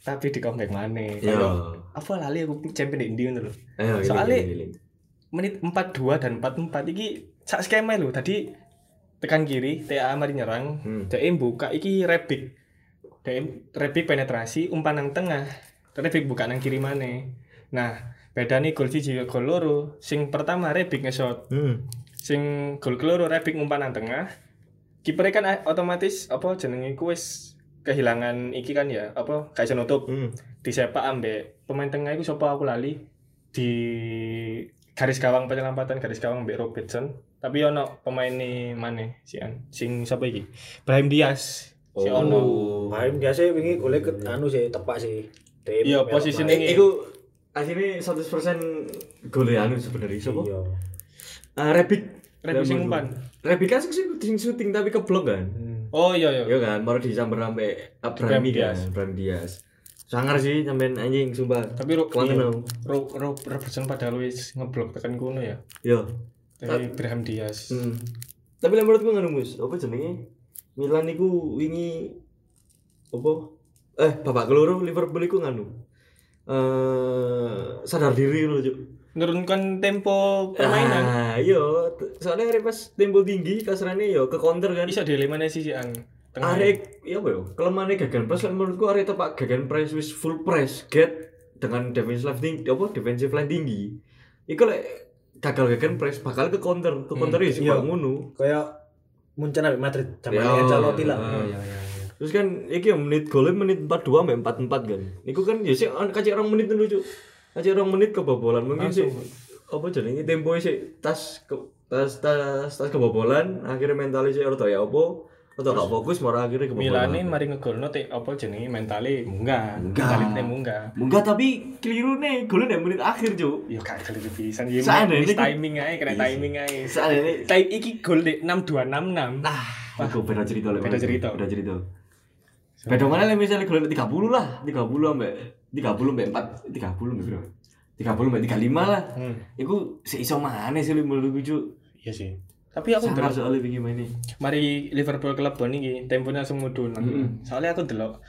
tapi di comeback mana Yo. Apa lali aku champion di India ngono lho giling, giling. menit 42 dan 44 iki sak skema lho tadi tekan kiri TA mari nyerang Hmm. Buka iki rebik DM rebik penetrasi umpan nang tengah. Rebik buka nang kiri mana nah beda nih gol siji gol loro. Sing pertama rebik nge-shot. Hmm. sing gol keloro rebik umpan nang tengah. Kiper kan a- otomatis apa jenenge ku wis kehilangan iki kan ya apa iso nutup. Hmm. disepak ambek pemain tengah itu siapa aku lali? Di garis gawang penyelamatan garis gawang ambek Robertson. Tapi ono pemain nih mana si an sing siapa iki? Brahim Diaz si Oh. ono Main biasa wingi golek ke anu sih tepak sih. Iya, posisi ini- Eh, iku asline 100% gol anu sebenarnya sopo? Iya. Ah, Rebic. Rebic sing umpan. Rebic kan sing sing syuting tapi keblok kan. oh iya iya Iya kan, baru disamber sampe Abrahami Brahim kan, Brahim Diaz. Sangar sih sampean anjing sumpah. tapi ro iya. aku. ro, ro, Robertson padahal wis ngeblok tekan kuno ya Yo. dari Brahim Diaz Hmm. Tapi lah menurutku ngono Mus, apa jenenge? Milan iku wingi apa? Eh, babak keloro Liverpool iku nganu. Eh, sadar diri lho, Cuk. menurunkan tempo permainan Ah, iya, soalnya hari pas tempo tinggi kasarane yo ke counter kan. bisa di mana sih si an tengah Arek ya apa yo? Kelemahannya gagan press menurutku arek tepak gagan press wis full press get dengan defensive line tinggi apa defensive line tinggi. Iku lek gagal gagan press bakal ke counter, ke counter ya sih iya. ngono. Kayak Munchen ambek Madrid zaman Ya, Ancelotti lah. ah. iya iya iya Terus kan iki ya menit golnya menit 42 sampai 44 kan. Iku kan ya sih kacik orang menit dulu cuk. Kacik orang menit kebobolan mungkin sih apa jenenge tempo sih tas ke, tas tas tas kebobolan akhirnya mentalnya sih orto ya apa atau gak fokus malah akhirnya kebobolan. Milane mari ngegolno te apa jenenge mentale munggah. Munggah. Mentale munggah. Enggak tapi keliru nih golnya di menit akhir cuk. Ya gak keliru pisan ya. Wis ini- timing ae, kena timing ae. Ini Time iki gol di 6266. nah Iku beda cerita lah. Beda cerita. Beda cerita. Beda mana lah misalnya golnya 30 lah, 30 sampai 30 sampai 4, 30 sampai berapa? 30 sampai 35 lah. Hmm. Iku seiso mana sih lu menurut cuk. Iya sih. Tapi aku delok soalnya bikin main ini. mari Liverpool kelebon iki temponya langsung mudun. Mm-mm. Soalnya aku delok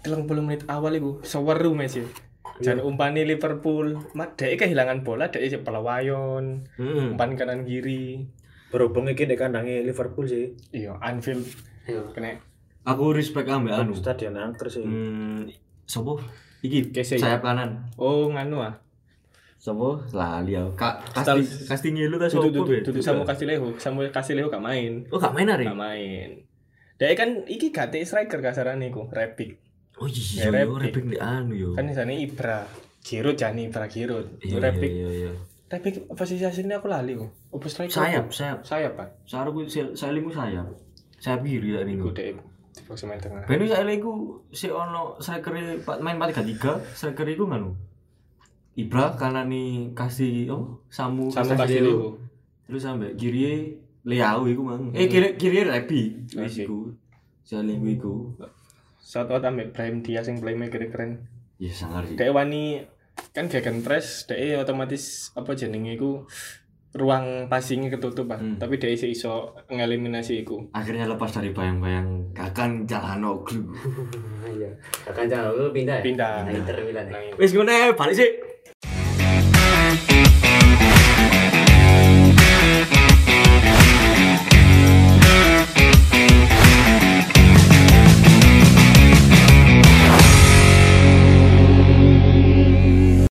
30 menit awal iku seweru match e. Jan umpani Liverpool, mak dhek kehilangan bola, dhek isih pelawayon, Hmm. umpan kanan kiri. Berhubung iki di kandangnya Liverpool sih. Iya, Anfield Iya. kena Aku respect ambek anu. Stadion angker sih. Hmm, sopo? Iki Kesey. sayap kanan. Oh, nganu ah. Sopo? Lali aku. Ka Stal- kasti kastingi lu ta sopo? dudu Be? dudu Samu Castillejo, Samu Castillejo gak main. Oh, gak main hari? Gak main. Dia kan iki gak striker kasaran iku, Repic. Oh iya, Ya, repik di anu yo. Kan di sana Ibra. Giroud jani Ibra Giroud. Iya, Repic iya, iya, iya. Tapi posisi aslinya aku lali kok. Apa striker? sayap sayap Sayap, Pak. saya lingku sayap sayap kiri tak Iku lingku dek dipaksa main tengah. Benu saya lingku si ono striker main 4-3-3 striker iku nganu Ibra kanan nih kasih oh Samu Sama kasih liku. terus sampai kiri Liao iku mang eh kiri kiri Rebi wis iku lingku iku Shout out ambek Brahim Diaz yang playmaker keren. ya sangar sih Dek wani kan gegen press, dek otomatis apa jenenge iku ruang passingnya ketutup. Hmm. Tapi dek iso iso ngeliminasi iku. akhirnya lepas dari bayang-bayang akan Calhanoglu [LAUGHS] Iya. Akan jangan lu pindah ya. Pindah. Nah, Inter Milan ya. Wis ngono ae, balik sih